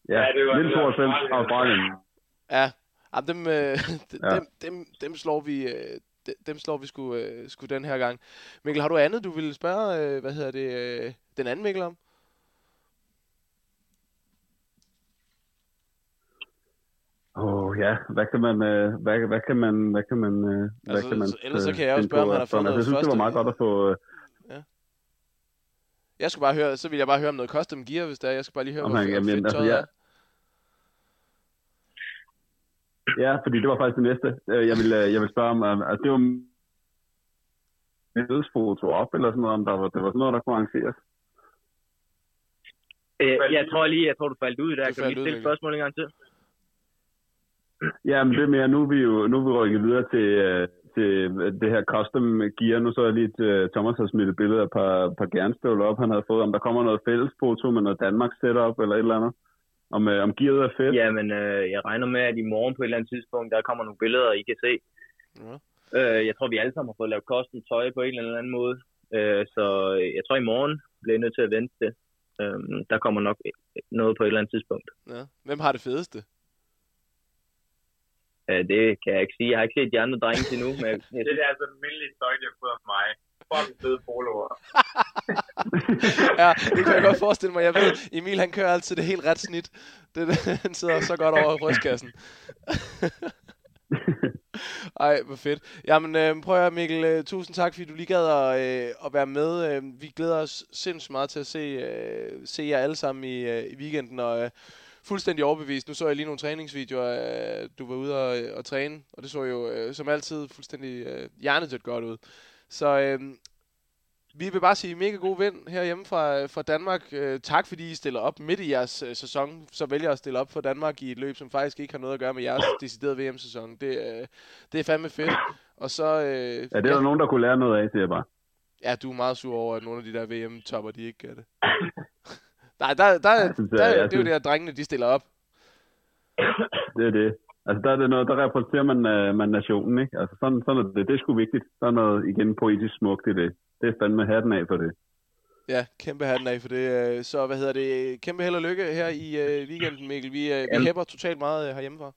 Ja, ja det var 1992 Australien. Ja, ja dem, øh, ja. dem, dem, dem slår vi... Øh, dem slår vi sgu, øh, sgu den her gang. Mikkel, har du andet, du ville spørge, øh, hvad hedder det, øh, den anden Mikkel om? Åh oh, ja, hvad kan man, øh, hvad, hvad kan man, hvad kan man, øh, hvad altså, kan man ellers så kan jeg også spørge, om han har noget altså, Jeg synes, det var meget godt at få... Øh, ja. Jeg skulle bare høre, så vil jeg bare høre om noget custom gear, hvis det er. Jeg skal bare lige høre, hvor jamen, fedt altså, ja. Ja, fordi det var faktisk det næste. Øh, jeg vil, øh, jeg vil spørge om, altså det var billedfoto op, eller sådan noget, om der var, det var sådan noget, der kunne arrangeres. Øh, jeg tror lige, jeg tror, du faldt ud der. Du kan vi stille spørgsmål en gang til? Ja, men det er mere, nu er vi jo nu er vi rykket videre til, til det her custom gear. Nu så jeg lige, at Thomas har smidt et billede af et par, par gernstøvler op, han havde fået. Om der kommer noget fælles foto med noget Danmark setup eller et eller andet. Om, uh, om gearet er fedt. Ja, men uh, jeg regner med, at i morgen på et eller andet tidspunkt, der kommer nogle billeder, I kan se. Ja. Uh, jeg tror, vi alle sammen har fået lavet custom tøj på en eller anden måde. Uh, så jeg tror, i morgen bliver jeg nødt til at vente det. Uh, der kommer nok noget på et eller andet tidspunkt. Ja. Hvem har det fedeste? Uh, det kan jeg ikke sige. Jeg har ikke set de andre drenge til nu. Men jeg... det er altså almindeligt tøj, de har fået af mig. Fucking fede poloer. ja, det kan jeg godt forestille mig. Jeg ved, Emil han kører altid det helt ret snit. Det, han sidder så godt over brystkassen. Ej, hvor fedt. Jamen, øh, prøv at høre, Mikkel. Øh, tusind tak, fordi du lige gad at, øh, at være med. Øh, vi glæder os sindssygt meget til at se, øh, se jer alle sammen i, øh, i weekenden. Og øh, fuldstændig overbevist. Nu så jeg lige nogle træningsvideoer, af, du var ude og, og træne, og det så jo øh, som altid fuldstændig øh, hjernedødt godt ud. Så øh, vi vil bare sige mega god vind herhjemme fra, fra Danmark. Øh, tak fordi I stiller op midt i jeres øh, sæson, så vælger at stille op for Danmark i et løb, som faktisk ikke har noget at gøre med jeres deciderede VM-sæson. Det, øh, det er fandme fedt. Og så... Øh, ja, det er ja. der nogen, der kunne lære noget af, siger jeg bare. Ja, du er meget sur over, at nogle af de der VM-topper, de ikke gør det. Nej, der, der, der, der, der det er jo det, at drengene de stiller op. det er det. Altså, der er det noget, der repræsenterer man, uh, man nationen, ikke? Altså, sådan, sådan er det. Det er sgu vigtigt. Der er noget, igen, poetisk smukt i det. Det er fandme hatten af for det. Ja, kæmpe hatten af for det. Øh, så hvad hedder det? Kæmpe held og lykke her i uh, weekenden, Mikkel. Vi, uh, vi hæpper totalt meget uh, herhjemmefra.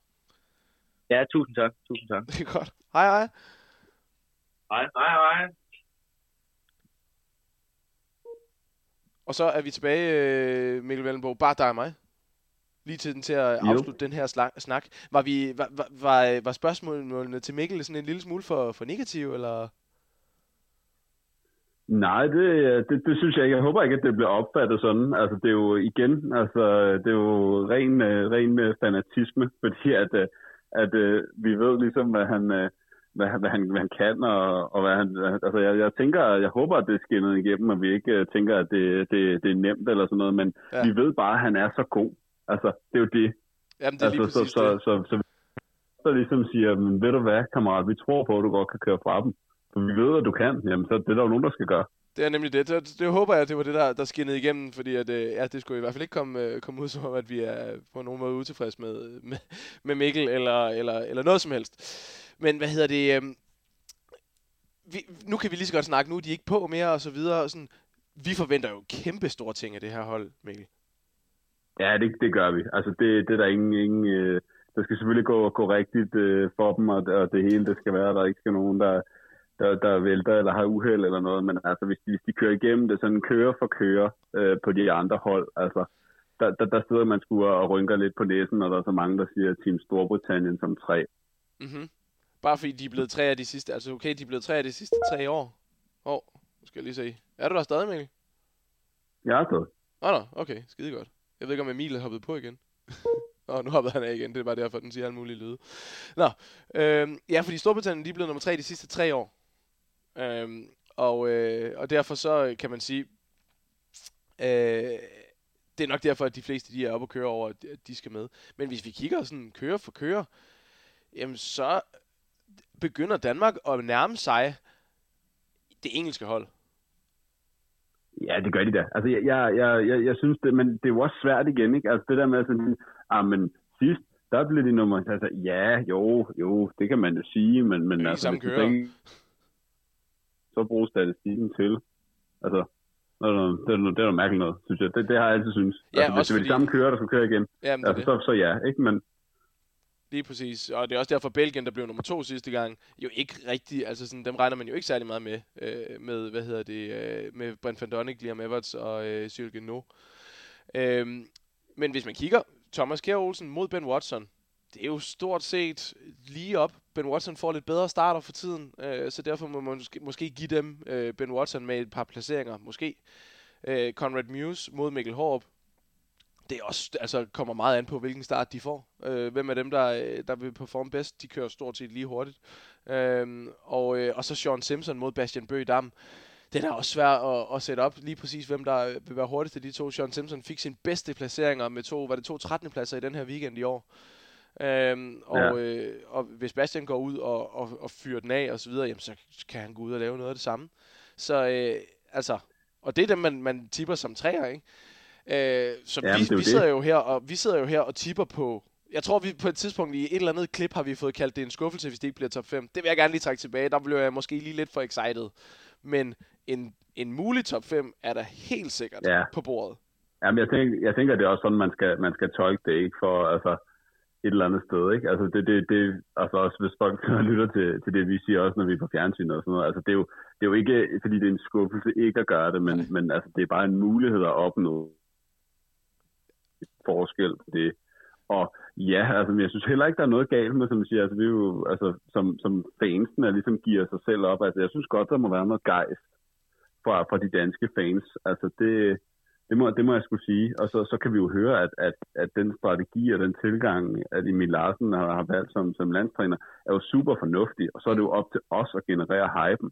Ja, tusind tak. Tusind tak. Det er godt. Hej, hej. Hej, hej, hej. Og så er vi tilbage, øh, Mikkel Vellenbo. Bare dig og mig. Lige til den til at jo. afslutte den her snak. Var, vi, var, var, var spørgsmålene til Mikkel sådan en lille smule for, for negativ, eller? Nej, det, det, det synes jeg ikke. Jeg håber ikke, at det bliver opfattet sådan. Altså, det er jo igen, altså, det er jo ren, øh, ren fanatisme, fordi at, øh, at, at vi ved ligesom, hvad han, hvad, hvad, han, hvad han kan, og, og hvad han, altså jeg, jeg tænker, jeg håber, at det er skinnet igennem, og vi ikke uh, tænker, at det, det, det er nemt eller sådan noget, men ja. vi ved bare, at han er så god. Altså, det er jo det. Jamen, det er altså, så, så, så, så, så, så ligesom siger, men ved du hvad, kammerat, vi tror på, at du godt kan køre fra dem. For vi ved, at du kan, jamen så det er der jo nogen, der skal gøre. Det er nemlig det. Det, det håber jeg, det var det, der, der skinnede igennem, fordi at, øh, ja, det skulle i hvert fald ikke komme, øh, komme ud som om, at vi er på nogen måde utilfredse med, med, med Mikkel eller, eller, eller noget som helst. Men hvad hedder det? Øh, vi, nu kan vi lige så godt snakke, nu er de ikke på mere og så videre. Og sådan, vi forventer jo kæmpe store ting af det her hold, Mikkel. Ja, det, det gør vi. Altså, det, det er der ingen... ingen øh, der skal selvfølgelig gå, gå rigtigt øh, for dem, og, og det hele det skal være, der ikke skal nogen, der, der, der vælter eller har uheld eller noget, men altså, hvis de, hvis de kører igennem det, sådan kører for kører øh, på de andre hold, altså, der, der, der sidder man sgu og rynker lidt på næsen, og der er så mange, der siger Team Storbritannien som tre. Mm-hmm. Bare fordi de er blevet tre af de sidste... Altså okay, de er blevet tre af de sidste tre år. Åh, oh, nu skal jeg lige se. Er du der stadig, Mikkel? Jeg er stadig. Åh, oh, no, okay. Skide godt. Jeg ved ikke, om Emil er hoppet på igen. Nå, nu hoppede han af igen. Det er bare derfor, den siger alle mulige lyde. Nå, øhm, ja, fordi Storbritannien de er blevet nummer tre de sidste tre år. Øhm, og, øh, og derfor så øh, kan man sige, øh, det er nok derfor, at de fleste de er oppe og køre over, at de skal med. Men hvis vi kigger sådan kører for kører, jamen så begynder Danmark at nærme sig det engelske hold. Ja, det gør de da. Altså, jeg, jeg, jeg, jeg, jeg synes det, men det er jo også svært igen, ikke? Altså, det der med sådan, ah, men sidst, der blev de nummer, altså, ja, jo, jo, det kan man jo sige, men, men altså, hvis tænker, så bruge statistikken til. Altså, det er, noget, det, er noget, det er noget mærkeligt noget, synes jeg. Det, det har jeg altid synes. Ja, altså, hvis det er fordi... de samme kører, der skal køre igen, Jamen, altså, så, så ja, ikke? Men, Lige præcis. Og det er også derfor, Belgien, der blev nummer to sidste gang, jo ikke rigtig, altså sådan, dem regner man jo ikke særlig meget med, øh, med, hvad hedder det, øh, med Brent van Donnick, Liam Everts og øh, Cyril Genot. Øh, men hvis man kigger, Thomas Kjær Olsen mod Ben Watson, det er jo stort set lige op. Ben Watson får lidt bedre starter for tiden, øh, så derfor må man måske, måske give dem øh, Ben Watson med et par placeringer, måske. Øh, Conrad Muse mod Mikkel Håb, det er også, altså, kommer meget an på, hvilken start de får. Øh, hvem er dem, der, øh, der vil performe bedst? De kører stort set lige hurtigt. Øh, og, øh, og så Sean Simpson mod Bastian Dam. Det er også svært at, at sætte op lige præcis, hvem der vil være hurtigst af de to. Sean Simpson fik sin bedste placeringer med to, var det to 13. pladser i den her weekend i år. Øhm, og, ja. øh, og hvis Bastian går ud og, og, og fyrer den af og så videre, jamen, så kan han gå ud og lave noget af det samme. Så øh, altså, og det er dem, man, man tipper som træer, ikke? Øh, så Jamen, vi, vi sidder jo her og vi sidder jo her og tipper på jeg tror, vi på et tidspunkt i et eller andet klip har vi fået kaldt det en skuffelse, hvis det ikke bliver top 5. Det vil jeg gerne lige trække tilbage. Der bliver jeg måske lige lidt for excited. Men en, en mulig top 5 er der helt sikkert ja. på bordet. Jamen, jeg tænker, jeg tænker, det er også sådan, man skal, man skal tolke det, ikke? For altså, et eller andet sted, ikke? Altså, det, det, det, altså også hvis folk lytter til, til det, vi siger også, når vi er på fjernsyn og sådan noget. Altså, det er jo, det er jo ikke, fordi det er en skuffelse ikke at gøre det, men, men altså, det er bare en mulighed at opnå forskel på det. Og ja, altså, men jeg synes heller ikke, der er noget galt med, som siger, altså, vi er jo, altså, som, som fansen er ligesom giver sig selv op. Altså, jeg synes godt, der må være noget gejst fra, fra de danske fans. Altså, det, Det må, det må jeg skulle sige. Og så, så kan vi jo høre, at, at, at den strategi og den tilgang, at Emil Larsen har, har valgt som, som landstræner, er jo super fornuftig. Og så er det jo op til os at generere hypen.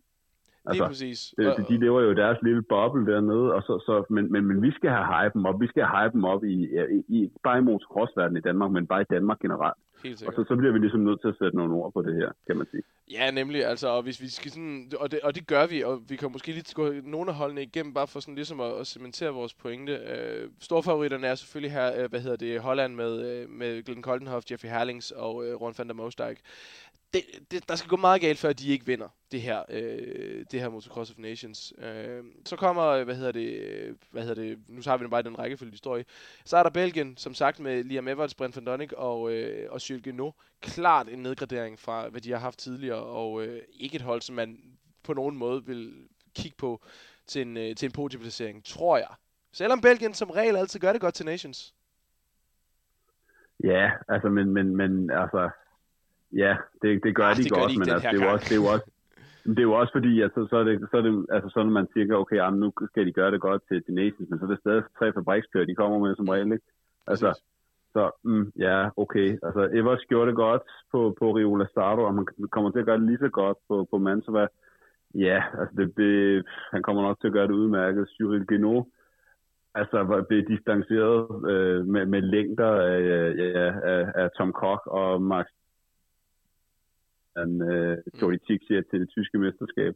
Altså, præcis. Det, de lever jo deres lille boble dernede, og så, så, men, men, men vi skal have hypen op. Vi skal have hypen op i, i, i bare i motocrossverdenen i Danmark, men bare i Danmark generelt. Helt og så, så bliver vi ligesom nødt til at sætte nogle ord på det her, kan man sige. Ja, nemlig. Altså, og hvis vi skal sådan, og det, og det gør vi, og vi kan måske lige gå nogle af holdene igennem, bare for sådan ligesom at, at cementere vores pointe. Øh, storfavoritterne er selvfølgelig her, øh, hvad hedder det, Holland med, øh, med Glenn Koldenhoff, Jeffrey Herlings og øh, Ron van der Moosdijk det, det, der skal gå meget galt, før de ikke vinder det her, øh, det her Motocross of Nations. Øh, så kommer, hvad hedder det, hvad hedder det, nu har vi bare den rækkefølge, de står i. Så er der Belgien, som sagt med Liam Everts, Brent van Donnick og, øh, og Jules Genot. Klart en nedgradering fra, hvad de har haft tidligere, og øh, ikke et hold, som man på nogen måde vil kigge på til en, øh, til en podieplacering, tror jeg. Selvom Belgien som regel altid gør det godt til Nations. Ja, altså, men, men, men altså, Ja, det, det gør Arh, de det godt, de men altså, det, er også, det er også, det er jo også fordi, at så, så, er det, så er det altså sådan, at man siger, okay, jamen, nu skal de gøre det godt til, til Nations, men så er det stadig tre fabrikskører, de kommer med som regel, ikke? Altså, så mm, ja, okay. Altså, Evers gjorde det godt på, på Rio Lastardo, og man kommer til at gøre det lige så godt på, på Mantova. Ja, altså, det, det, han kommer nok til at gøre det udmærket. Cyril Genot, altså blev distanceret øh, med, med længder af, ja, af, af Tom Koch og Max han øh, Jordi mm. siger til det tyske mesterskab.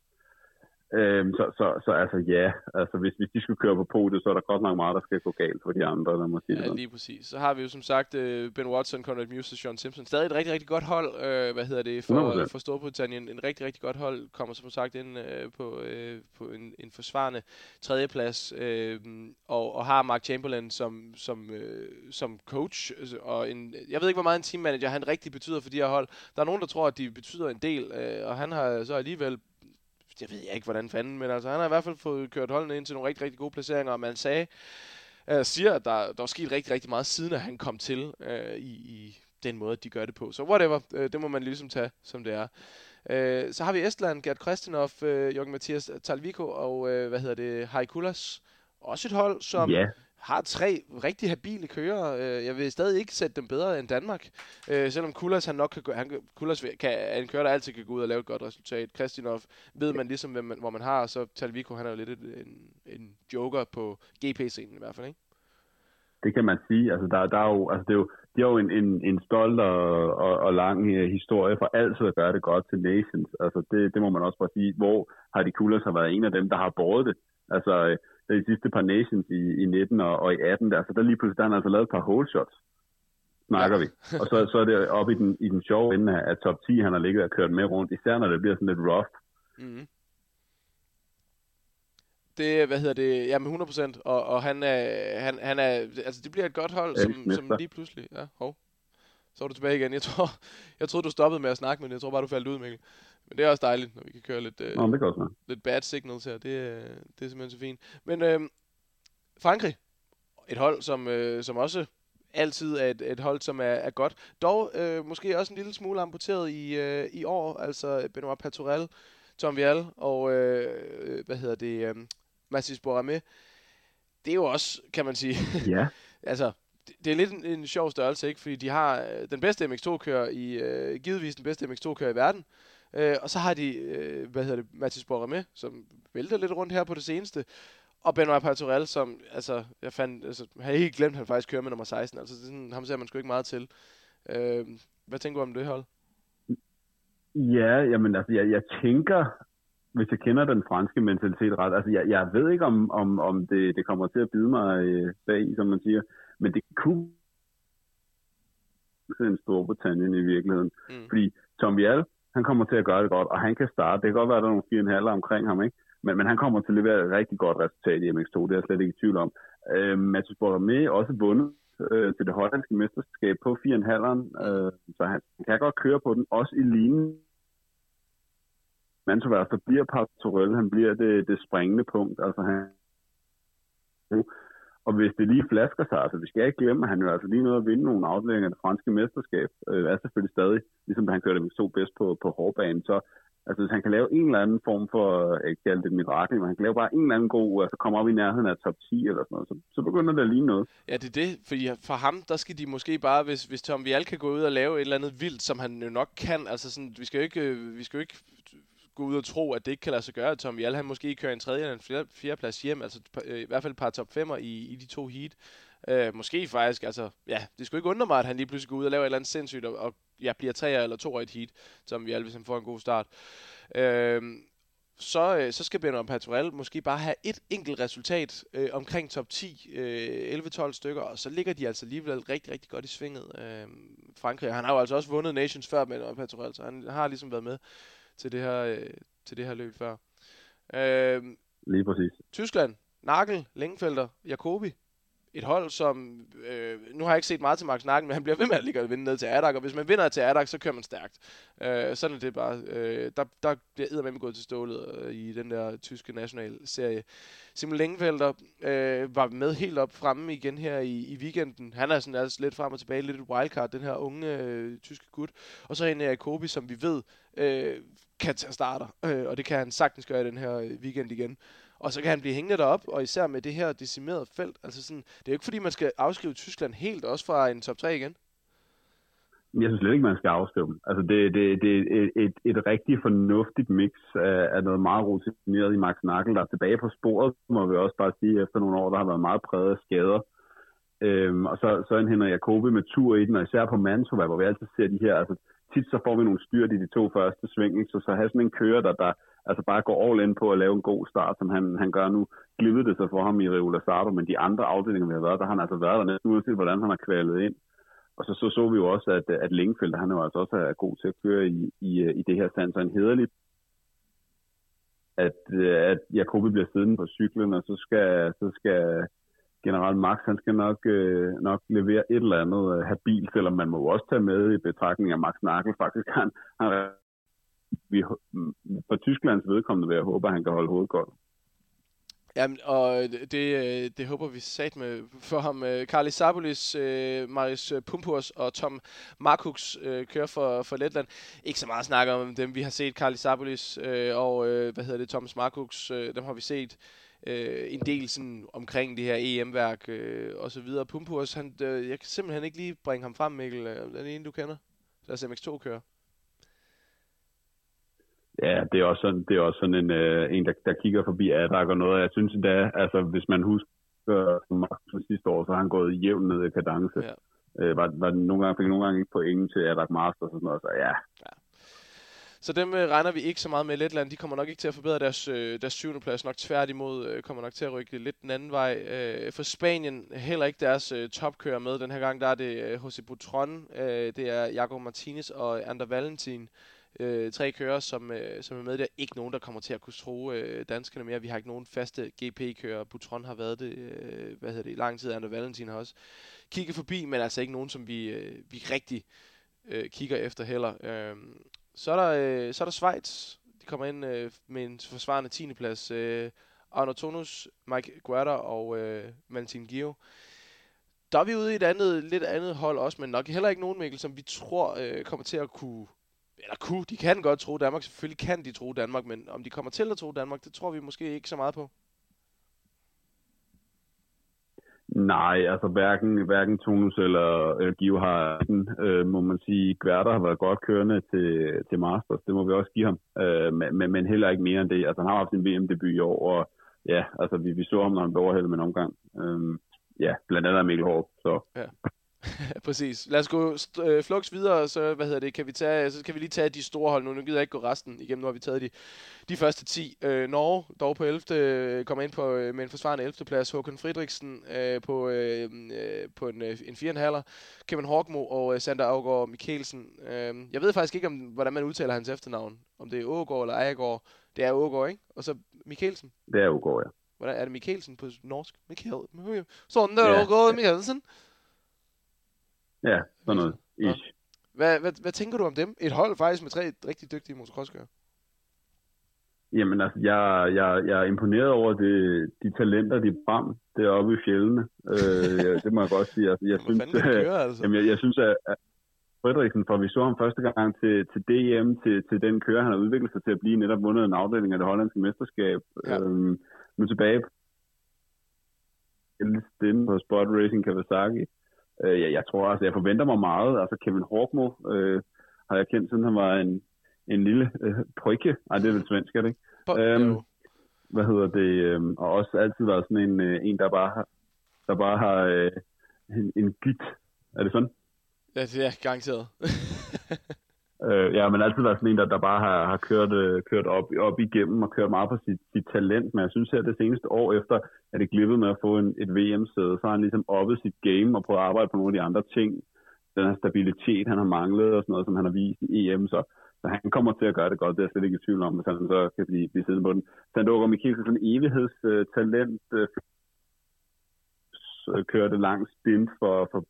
Øhm, så, så, så altså ja, altså hvis, hvis de skulle køre på podiet, så er der godt nok meget, der skal gå galt for de andre, der må sige Ja, lige præcis. Så har vi jo som sagt uh, Ben Watson, Conrad Muse og Sean Simpson. Stadig et rigtig, rigtig godt hold, uh, hvad hedder det, for, for Storbritannien. En rigtig, rigtig godt hold kommer som sagt ind uh, på, uh, på en, en forsvarende tredjeplads, uh, og, og har Mark Chamberlain som, som, uh, som coach, og en, jeg ved ikke, hvor meget en teammanager han rigtig betyder for de her hold. Der er nogen, der tror, at de betyder en del, uh, og han har så alligevel det ved jeg ikke, hvordan fanden, men altså, han har i hvert fald fået kørt holdene ind til nogle rigtig, rigtig gode placeringer, og man sagde, uh, siger, at der, der er sket rigtig, rigtig meget siden, at han kom til øh, i, i den måde, de gør det på. Så whatever, øh, det må man ligesom tage, som det er. Øh, så har vi Estland, Gert Kristinov, øh, Jørgen Mathias Talviko og, øh, hvad hedder det, Haikulas. Også et hold, som... Yeah har tre rigtig habile kører. Øh, jeg vil stadig ikke sætte dem bedre end Danmark. Øh, selvom Kulas han nok kan gå, han, Kulas kan, er en kører, der altid kan gå ud og lave et godt resultat. Kristinov ved man ligesom, hvem man, hvor man har, og så Talviko, han er jo lidt en, en joker på GP-scenen i hvert fald, ikke? Det kan man sige. Altså, der, der er jo, altså, det er jo, de har jo en, en, en stolt og, og, og lang uh, historie for altid at gøre det godt til Nations. Altså, det, det må man også bare sige. Hvor har de Kulas har været en af dem, der har båret det. Altså, de sidste par nations i, i 19 og, og i 18 der, så der lige pludselig der han altså lavet et par hole shots, snakker ja. vi. Og så, så er det oppe i den, i den sjove ende af top 10, han har ligget og kørt med rundt, især når det bliver sådan lidt rough. Mm. Det, hvad hedder det, ja, med 100%, og, og han, er, han, han er, altså det bliver et godt hold, som, som lige pludselig, ja, hov. Så er du tilbage igen. Jeg tror, jeg troede, du stoppede med at snakke, men jeg tror bare, du faldt ud, Mikkel. Men det er også dejligt, når vi kan køre lidt, øh, Nå, det kan lidt bad signals her. Det, øh, det er simpelthen så fint. Men øh, Frankrig, et hold, som, øh, som også altid er et, et hold, som er, er godt. Dog øh, måske også en lille smule amputeret i, øh, i år. Altså Benoit Paturel, Tom Vial og, øh, hvad hedder det, øh, Massis Boramé. Det er jo også, kan man sige, ja. altså, det, det er lidt en, en sjov størrelse, ikke? Fordi de har øh, den bedste MX2-kører i, øh, givetvis den bedste MX2-kører i verden. Øh, og så har de, øh, hvad hedder det, Mathis med, som vælter lidt rundt her på det seneste. Og Benoit Patorel, som, altså, jeg fandt, altså, jeg havde helt glemt, at han faktisk kører med nummer 16. Altså, det er sådan, ham ser man sgu ikke meget til. Øh, hvad tænker du om det hold? Ja, jamen, altså, jeg, jeg tænker, hvis jeg kender den franske mentalitet ret, altså, jeg, jeg ved ikke, om, om, om det, det kommer til at bide mig øh, bag, som man siger, men det kunne en Storbritannien i virkeligheden. Mm. Fordi Tom Vial, han kommer til at gøre det godt, og han kan starte. Det kan godt være, at der er nogle fire en halv omkring ham, ikke? Men, men han kommer til at levere et rigtig godt resultat i MX2, det er jeg slet ikke i tvivl om. Øh, Mathis Bordomé også vundet øh, til det hollandske mesterskab på 4,5'eren, øh, så han kan godt køre på den, også i linjen. Mantover, så bliver Pastorell, han bliver det, det springende punkt, altså han og hvis det lige flasker sig, altså vi skal ikke glemme, at han jo altså lige noget at vinde nogle afdelinger af det franske mesterskab, øh, er selvfølgelig stadig, ligesom han kørte dem så bedst på, på hårdbanen, så altså hvis han kan lave en eller anden form for, øh, ikke kalde det mirakel, men han kan lave bare en eller anden god, altså komme op i nærheden af top 10 eller sådan noget, så, så begynder det at ligne noget. Ja, det er det, fordi for ham, der skal de måske bare, hvis, hvis Tom Vial kan gå ud og lave et eller andet vildt, som han jo nok kan, altså sådan, vi skal jo ikke, øh, vi skal jo ikke gå ud og tro, at det ikke kan lade sig gøre, at Tom Vial, han måske kører en tredje eller en fjerde, fjerde plads hjem, altså øh, i hvert fald et par top 5'er i, i de to heat. Øh, måske faktisk, altså, ja, det skulle ikke undre mig, at han lige pludselig går ud og laver et eller andet sindssygt, og, og ja, bliver tre eller to i et heat, som vi alle, hvis han får en god start. Øh, så, øh, så skal Benoit Patorel måske bare have et enkelt resultat øh, omkring top 10, øh, 11-12 stykker, og så ligger de altså alligevel rigtig, rigtig godt i svinget. Øh, Frankrig, han har jo altså også vundet Nations før Benoit Patorel, så han har ligesom været med til det her, øh, til det her løb før. Øh, Lige præcis. Tyskland, Nagel, Længefelder, Jacobi. Et hold, som... Øh, nu har jeg ikke set meget til Max Nagel, men han bliver ved med at ligge og vinde ned til Adak, og hvis man vinder til Adak, så kører man stærkt. Øh, sådan er det bare. Øh, der, der bliver med gået til stålet øh, i den der tyske nationalserie. Simon Længefelder øh, var med helt op fremme igen her i, i weekenden. Han er sådan altså lidt frem og tilbage, lidt et wildcard, den her unge øh, tyske gut. Og så en Jacobi, som vi ved øh, kan tage starter, øh, og det kan han sagtens gøre i den her øh, weekend igen. Og så kan han blive hængende derop, og især med det her decimerede felt. Altså sådan, det er jo ikke fordi, man skal afskrive Tyskland helt, også fra en top 3 igen. Jeg synes slet ikke, man skal afskrive dem. Altså, det, det, det er et, et, et rigtig fornuftigt mix af, af noget meget rutineret i Max Nagel, der er tilbage på sporet, må vi også bare sige, efter nogle år, der har været meget præget af skader. Øhm, og så, så en Henrik Jacobi med tur i den, og især på Mantova, hvor vi altid ser de her, altså tit så får vi nogle styrt i de to første sving, så så have sådan en kører, der, der altså bare går all in på at lave en god start, som han, han gør nu, glivede det sig for ham i Rio Lazardo, men de andre afdelinger, vi har været, der har han altså været der næsten uanset, hvordan han har kvalet ind. Og så, så så vi jo også, at, at Lingefeldt, han er jo altså også er god til at køre i, i, i det her stand, så en hederlig at, at Jacobi bliver siddende på cyklen, og så skal, så skal generelt Max, han skal nok, øh, nok levere et eller andet øh, habil, selvom man må også tage med i betragtning af Max Nagel. Faktisk han, han vi, mm, for Tysklands vedkommende vil jeg håbe, at han kan holde hovedet godt. Jamen, og det, øh, det håber vi sat med for ham. Øh, Karli Sabulis, øh, Marius Pumpurs og Tom Markuks kører for, for Letland. Ikke så meget snakke om dem. Vi har set Karli Sabulis og, hvad hedder det, Thomas Markuks. Dem har vi set øh, en del sådan omkring det her EM-værk øh, og så videre. Pumpurs, han, øh, jeg kan simpelthen ikke lige bringe ham frem, Mikkel. Øh, den ene, du kender. Os MX2 kører. Ja, det er også sådan, det er også sådan en, øh, en der, der kigger forbi Adak og noget. Jeg synes endda, altså hvis man husker som sidste år, så har han gået jævnt ned i kadence. Ja. Øh, var, var nogle gange, fik nogle gange ikke point til Adak Masters og sådan noget, så ja. ja. Så dem øh, regner vi ikke så meget med. Letland, de kommer nok ikke til at forbedre deres, øh, deres syvende plads. Nok tværtimod øh, kommer nok til at rykke lidt den anden vej. Øh, for Spanien heller ikke deres øh, topkører med. Den her gang der er det øh, Jose Butron, øh, det er Jacob Martinez og Ander Valentin. Øh, tre kører, som, øh, som er med. Der er ikke nogen, der kommer til at kunne tro øh, danskerne mere. Vi har ikke nogen faste GP-kører. Butron har været det, øh, hvad hedder det, i lang tid. Ander Valentin har også kigget forbi, men altså ikke nogen, som vi, øh, vi rigtig øh, kigger efter heller. Øh, så er der, øh, så er der Schweiz. De kommer ind øh, med en forsvarende 10. plads. Øh, Arno Tonus, Mike Guerra og øh, Valentin Gio. Der er vi ude i et andet, lidt andet hold også, men nok heller ikke nogen, Mikkel, som vi tror øh, kommer til at kunne... Eller kunne, de kan godt tro Danmark. Selvfølgelig kan de tro Danmark, men om de kommer til at tro Danmark, det tror vi måske ikke så meget på. Nej, altså hverken, hverken Tonus eller øh, Gio har den, øh, må man sige. Gværter har været godt kørende til, til Masters, det må vi også give ham. Øh, men, men heller ikke mere end det. Altså han har haft sin VM-debut i år, og ja, altså vi, vi så ham, når han blev overhældet med en omgang. Øh, ja, blandt andet Mikkel Hård, så... Ja. Præcis. Lad os gå øh, flux videre, så hvad hedder det, kan vi tage, så kan vi lige tage de store hold nu. Nu gider jeg ikke gå resten igennem, nu har vi taget de, de første 10. Øh, Norge, dog på 11. kommer ind på, øh, med en forsvarende 11. plads. Håkon Friedrichsen øh, på, øh, øh på en, øh, en 4,5. Kevin Horkmo og øh, Sander Augård Mikkelsen. Øh, jeg ved faktisk ikke, om, hvordan man udtaler hans efternavn. Om det er Ågaard eller Ejegård. Det er Ågaard, ikke? Og så Mikkelsen. Det er Ågaard, ja. Hvordan er det Mikkelsen på norsk? Mikkel. Sådan der, ja. Ågaard Mikkelsen. Ja, sådan noget. Ish. Hvad, hvad, hvad tænker du om dem? Et hold faktisk med tre rigtig dygtige motocrosskører. Jamen altså, jeg, jeg, jeg er imponeret over det, de talenter, de er frem deroppe i fjellene. Øh, det må jeg godt sige. Altså, jeg, synes, fanden kan det køre, altså? jamen, jeg, jeg synes, at, at Frederiksen, for vi så ham første gang til, til DM, til, til den kører, han har udviklet sig til at blive netop vundet en afdeling af det hollandske mesterskab. Ja. Øhm, nu tilbage på stemme på Spot Racing Kawasaki. Øh, jeg, jeg tror altså, jeg forventer mig meget. Altså Kevin Horkmo øh, har jeg kendt, siden han var en, en lille øh, prykke. Ej, det er vel svensk, er det ikke? På, øhm, jo. hvad hedder det, øh, og også altid været sådan en, øh, en der bare har, der bare har øh, en, en git. Er det sådan? Ja, det er garanteret. Øh, ja, men altid været sådan en, der, der bare har, har kørt, øh, kørt op, op igennem og kørt meget på sit, sit talent. Men jeg synes her det seneste år efter, at det glippede med at få en, et VM-sæde, så har han ligesom oppet sit game og prøvet at arbejde på nogle af de andre ting. Den her stabilitet, han har manglet og sådan noget, som han har vist i EM. Så, så han kommer til at gøre det godt, det er jeg slet ikke i tvivl om, hvis han så kan blive, blive siddende på den. Sandoka Mikkelsen, sådan en evighedstalent, øh, øh, kørte lang stint for, for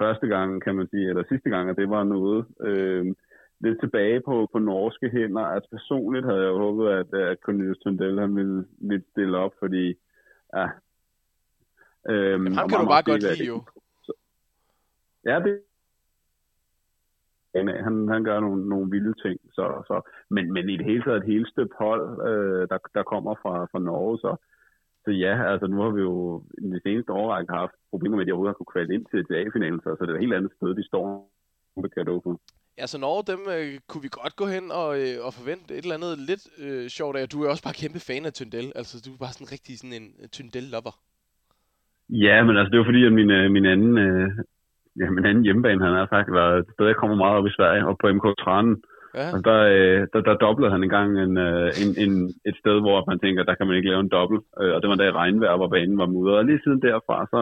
første gang, kan man sige, eller sidste gang, at det var noget øh, lidt tilbage på, på norske hænder. Altså personligt havde jeg jo håbet, at, at Cornelius Tundell han ville, ville stille op, fordi ja, øh, Jamen, ham kan du bare godt lide, jo. Ja, det han, han, gør nogle, nogle vilde ting. Så, så, men, men i det hele taget et helt støbt hold, øh, der, der kommer fra, fra Norge, så, så ja, altså nu har vi jo i de seneste år haft problemer med, at de overhovedet har kunne kvalde ind til, til A-finalen, så, så det er et helt andet sted, de står med Cardoso. Ja, så Norge, dem øh, kunne vi godt gå hen og, øh, og forvente et eller andet lidt øh, sjovt af. Du er også bare kæmpe fan af Tyndell. Altså, du er bare sådan rigtig sådan en uh, Tyndell-lover. Ja, men altså det var fordi, at min, øh, min anden, øh, ja, min anden hjemmebane, han har sagt, været et sted, jeg kommer meget op i Sverige, og på MK Tranen. Ja, Og der, øh, der, der doblede han engang en, øh, en, en, et sted, hvor man tænker, der kan man ikke lave en dobbelt. Øh, og det var da i regnvejr, hvor banen var mudret. Og lige siden derfra, så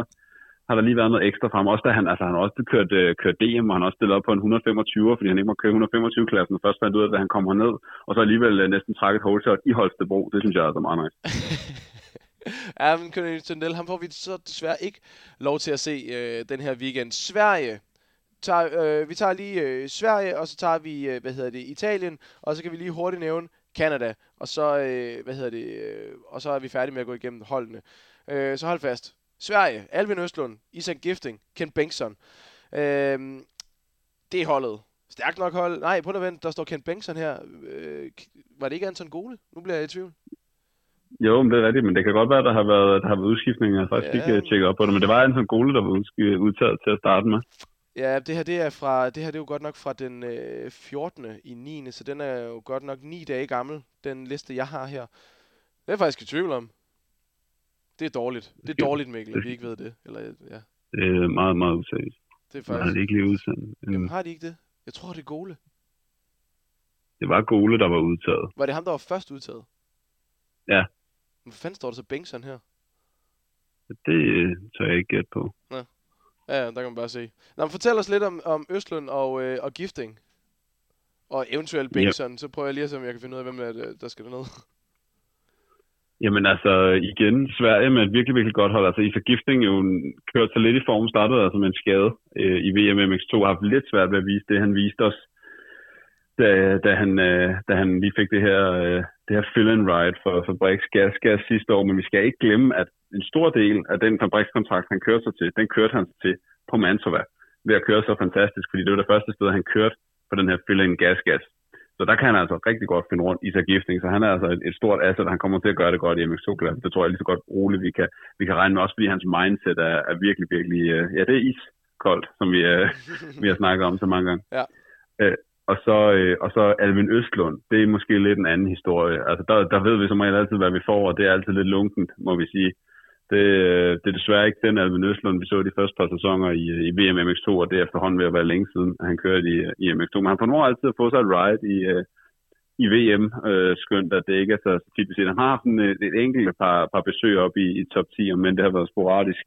har der lige været noget ekstra frem. Også da han, altså han også kørt, øh, kørt DM, og han også stillet op på en 125, fordi han ikke må køre 125-klassen. Først fandt ud af, at han kom herned, og så alligevel øh, næsten trækket holeshot i Holstebro. Det synes jeg er altså meget nice. ja men Cornelius Tyndell, ham får vi så desværre ikke lov til at se øh, den her weekend. Sverige. Tager, øh, vi tager lige øh, Sverige, og så tager vi, øh, hvad hedder det, Italien, og så kan vi lige hurtigt nævne Canada, og så, øh, hvad hedder det, øh, og så er vi færdige med at gå igennem holdene. Øh, så hold fast. Sverige, Alvin Østlund, Isak Gifting, Ken Bengtsson. Øh, det er holdet. Stærkt nok hold. Nej, på der vent, der står Ken Bengtsson her. Øh, var det ikke Anton Gole? Nu bliver jeg i tvivl. Jo, men det er rigtigt, men det kan godt være, at der har været, der har været udskiftninger. Jeg har faktisk Ja. ikke øh, tjekket op på det, men det var Anton Gole, der var udtaget til at starte med. Ja, det her, det er fra, det her det er jo godt nok fra den øh, 14. i 9. Så den er jo godt nok 9 dage gammel, den liste, jeg har her. Det er jeg faktisk i tvivl om. Det er dårligt. Det er dårligt, Mikkel, at vi ikke ved det. Eller, ja, Det er meget, meget useriøst. det er Jeg har faktisk... det ikke lige udsendt. Jamen, Øhm, har de ikke det? Jeg tror, det er Gole. Det var Gole, der var udtaget. Var det ham, der var først udtaget? Ja. Hvor fanden står der så Bengtsson her? Det øh, tør jeg ikke gætte på. Ja, ja, der kan man bare se. Nå, men fortæl os lidt om, om Østlund og, øh, og Gifting. Og eventuelt Ja. Bengtsson. Så prøver jeg lige at se, om jeg kan finde ud af, hvem er det, der skal derned. Jamen altså, igen, Sverige med et virkelig, virkelig godt hold. Altså, Isak Gifting jo kørt sig lidt i form, startede altså med en skade øh, i VM MX2, har haft lidt svært ved at vise det, han viste os, da, da, han, øh, da han lige fik det her, øh, det her fill-in ride for Fabriks gas, gas sidste år. Men vi skal ikke glemme, at en stor del af den fabrikskontrakt, han kørte sig til, den kørte han sig til på Mantova ved at køre så fantastisk, fordi det var det første sted, han kørte på den her fill-in gas-gas. Så der kan han altså rigtig godt finde rundt i sig gifting, så han er altså et, et stort asset, han kommer til at gøre det godt i MX2-klassen. Det tror jeg lige så godt roligt, vi kan, vi kan regne med, også fordi hans mindset er, er virkelig, virkelig, øh, ja, det er iskoldt, som vi, øh, vi har snakket om så mange gange. Ja. Øh, og så, øh, og så Alvin Østlund, det er måske lidt en anden historie. Altså, der, der ved vi som regel altid, hvad vi får, og det er altid lidt lunkent, må vi sige. Det, det er desværre ikke den Alvin Østlund, vi så de første par sæsoner i, i VM MX2, og det er efterhånden ved at være længe siden, at han kørte i, i MX2. Men han formår altid at få sig et ride i, øh, i VM, øh, skønt at det ikke er så tit, vi ser. Han har haft en, et, et enkelt par, par besøg op i, i top 10, men det har været sporadisk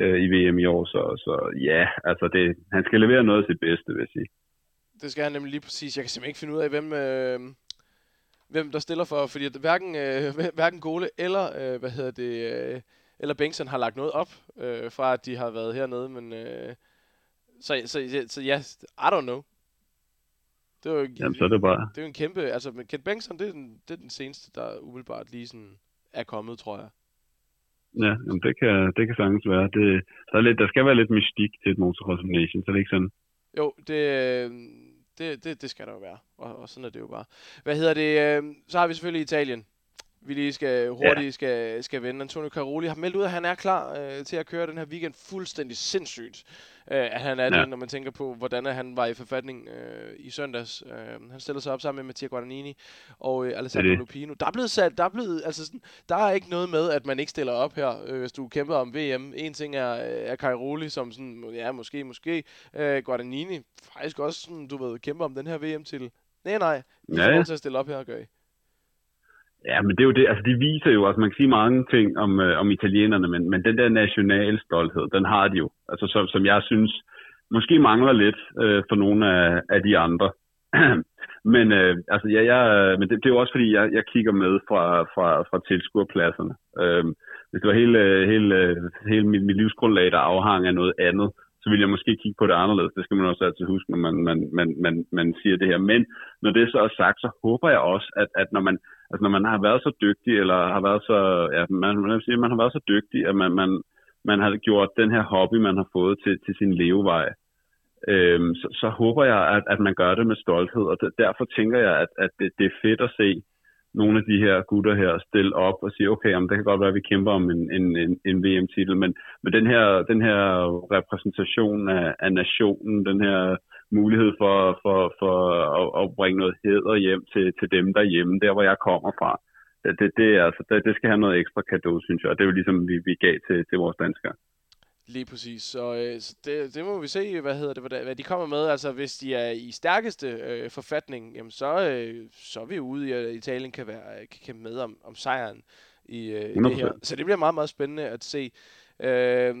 øh, i VM i år, så, så ja, altså det, han skal levere noget af sit bedste, vil jeg sige. Det skal han nemlig lige præcis. Jeg kan simpelthen ikke finde ud af, hvem, øh, hvem der stiller for, fordi at hverken, øh, hverken Gole eller, øh, hvad hedder det, øh, eller Bengtsson har lagt noget op, øh, fra at de har været hernede, men øh, så, så, så, så ja, I don't know. Det er jo, Jamen, så er det bare... Det er jo en kæmpe... Altså, men Kent Bengtsson, det er, den, det er den seneste, der umiddelbart lige sådan er kommet, tror jeg. Ja, jamen, det, kan, det kan sagtens være. Det, der, er lidt, der skal være lidt mystik til et Motocross of Nations, så det er ikke sådan... Jo, det, øh, det, det, det skal der jo være. Og, og sådan er det jo bare. Hvad hedder det? Øh, så har vi selvfølgelig Italien. Vi lige skal hurtigt ja. skal, skal vende. Antonio Caroli har meldt ud, at han er klar øh, til at køre den her weekend fuldstændig sindssygt. Øh, at han er ja. det, når man tænker på, hvordan han var i forfatning øh, i søndags. Øh, han stiller sig op sammen med Mattia Guadagnini og øh, Alessandro det. Lupino. Der er blevet sat, der er blevet, altså sådan, der er ikke noget med, at man ikke stiller op her, øh, hvis du kæmper om VM. En ting er, øh, er Cairoli, som sådan, ja, måske, måske. Øh, Guadagnini faktisk også, sådan, du ved, kæmper om den her VM til. Nej, nej. Ja, ja. får til at stille op her og gøre. Ja, men det er jo det, altså de viser jo, altså man kan sige mange ting om, øh, om italienerne, men, men den der national stolthed, den har de jo. Altså som, som jeg synes, måske mangler lidt øh, for nogle af, af de andre. men øh, altså, ja, jeg, men det, det er jo også fordi, jeg, jeg kigger med fra, fra, fra tilskuerpladserne. Øh, hvis det var hele, hele, hele mit, mit livsgrundlag, der afhang af noget andet, så vil jeg måske kigge på det anderledes. Det skal man også altid huske, når man, man, man, man, man siger det her. Men når det så er sagt, så håber jeg også, at, at når man altså når man har været så dygtig, eller har været så, ja, man, man, sige, man har været så dygtig, at man, man, man har gjort den her hobby, man har fået til, til sin levevej, øhm, så, så håber jeg, at, at man gør det med stolthed, og derfor tænker jeg, at, at det, det er fedt at se nogle af de her gutter her stille op og sige, okay, jamen, det kan godt være, at vi kæmper om en, en, en, en VM-titel, men, men den, her, den her repræsentation af, af nationen, den her mulighed for, for, for at, at bringe noget heder hjem til, til dem derhjemme, der hvor jeg kommer fra. Det, det, det, altså, det, det skal have noget ekstra kado, synes jeg, og det er jo ligesom, vi, vi gav til, til vores danskere. Lige præcis. Så, øh, så det, det må vi se, hvad hedder det, hvad, hvad de kommer med. Altså, hvis de er i stærkeste øh, forfatning, jamen, så, øh, så er vi ude i, at Italien kan, være, kan kæmpe med om, om sejren i, øh, i det her. Så det bliver meget, meget spændende at se. Øh,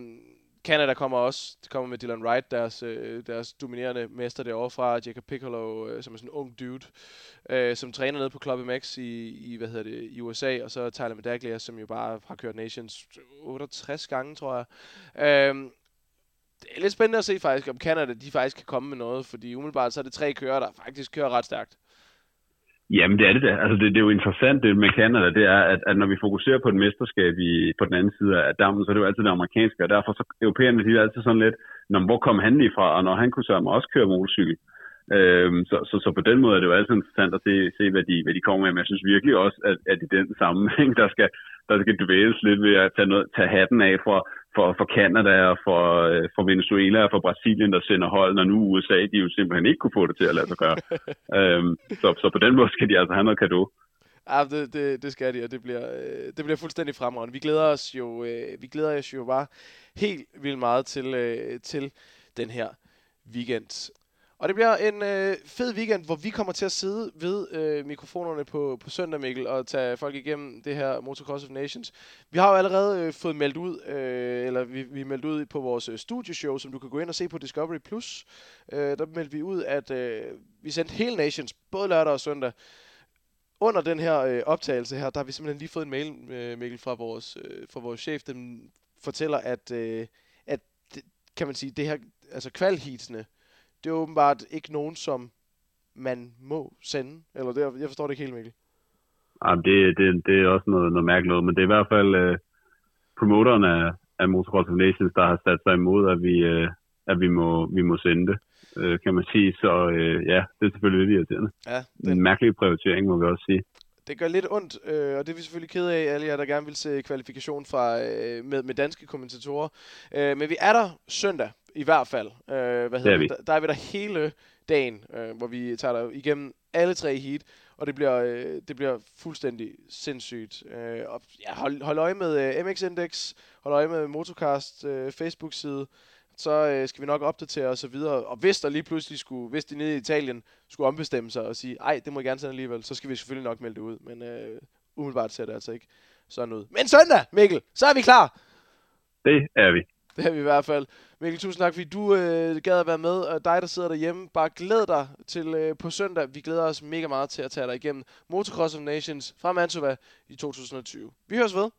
Canada kommer også, de kommer med Dylan Wright, deres, øh, deres dominerende mester derovre fra, Jacob Piccolo, øh, som er sådan en ung dude, øh, som træner nede på Club MX i, i, hvad hedder det, i USA, og så Tyler Medaglia, som jo bare har kørt Nations 68 gange, tror jeg. Øh, det er lidt spændende at se faktisk, om Canada de faktisk kan komme med noget, fordi umiddelbart så er det tre kører, der faktisk kører ret stærkt. Jamen det er det da. Altså det, det er jo interessant det med Canada, det er, at, at når vi fokuserer på et mesterskab i, på den anden side af dammen, så er det jo altid det amerikanske, og derfor så europæerne, de er altid sådan lidt, når, hvor kom han lige fra, og når han kunne sammen også køre motorcykel. Øhm, så, så, så, på den måde er det jo altid interessant at se, se hvad, de, hvad de kommer med. Men jeg synes virkelig også, at, at i den sammenhæng, der skal, der skal dvæles lidt ved at tage, noget, tage hatten af for, for, for Canada og for, øh, for Venezuela og for Brasilien, der sender hold, når nu USA, de jo simpelthen ikke kunne få det til at lade sig gøre. øhm, så, så på den måde skal de altså have noget kado. Ja, det, det, det skal de, og det bliver, øh, det bliver fuldstændig fremragende. Vi glæder os jo, øh, vi glæder os jo bare helt vildt meget til, øh, til den her weekend. Og det bliver en øh, fed weekend, hvor vi kommer til at sidde ved øh, mikrofonerne på, på søndag, Mikkel, og tage folk igennem det her Motocross of Nations. Vi har jo allerede øh, fået meldt ud, øh, eller vi, vi meldt ud på vores øh, studioshow, som du kan gå ind og se på Discovery+. Plus. Øh, der meldte vi ud, at øh, vi sendte hele Nations, både lørdag og søndag. Under den her øh, optagelse her, der har vi simpelthen lige fået en mail, øh, Mikkel, fra vores, øh, fra vores chef. Den fortæller, at, øh, at kan man sige, det her, altså kvalheatsene, det er åbenbart ikke nogen, som man må sende. Eller det, jeg forstår det ikke helt, Mikkel. Ja, det, det, det er også noget, noget mærkeligt noget, men det er i hvert fald uh, promoteren af, af Motocross of Nations, der har sat sig imod, at vi, uh, at vi, må, vi må sende det, uh, kan man sige. Så uh, ja, det er selvfølgelig lidt irriterende. Ja, den... En mærkelig prioritering, må vi også sige det gør lidt ondt, øh, og det er vi selvfølgelig ked af, alle jer, der gerne vil se kvalifikation fra, øh, med, med danske kommentatorer. Øh, men vi er der søndag, i hvert fald. Øh, hvad hedder det? Der, der er vi der hele dagen, øh, hvor vi tager der igennem alle tre heat, og det bliver, øh, det bliver fuldstændig sindssygt. Øh, og, ja, hold, hold øje med øh, MX Index, hold øje med Motocast øh, Facebook-side, så øh, skal vi nok opdatere og så videre. Og hvis der lige pludselig skulle, hvis de nede i Italien skulle ombestemme sig og sige, ej, det må jeg gerne sende alligevel, så skal vi selvfølgelig nok melde det ud. Men øh, umiddelbart ser det altså ikke sådan ud. Men søndag, Mikkel, så er vi klar! Det er vi. Det er vi i hvert fald. Mikkel, tusind tak, fordi du øh, gad at være med, og dig, der sidder derhjemme, bare glæd dig til øh, på søndag. Vi glæder os mega meget til at tage dig igennem Motocross of Nations fra Mantova i 2020. Vi høres ved.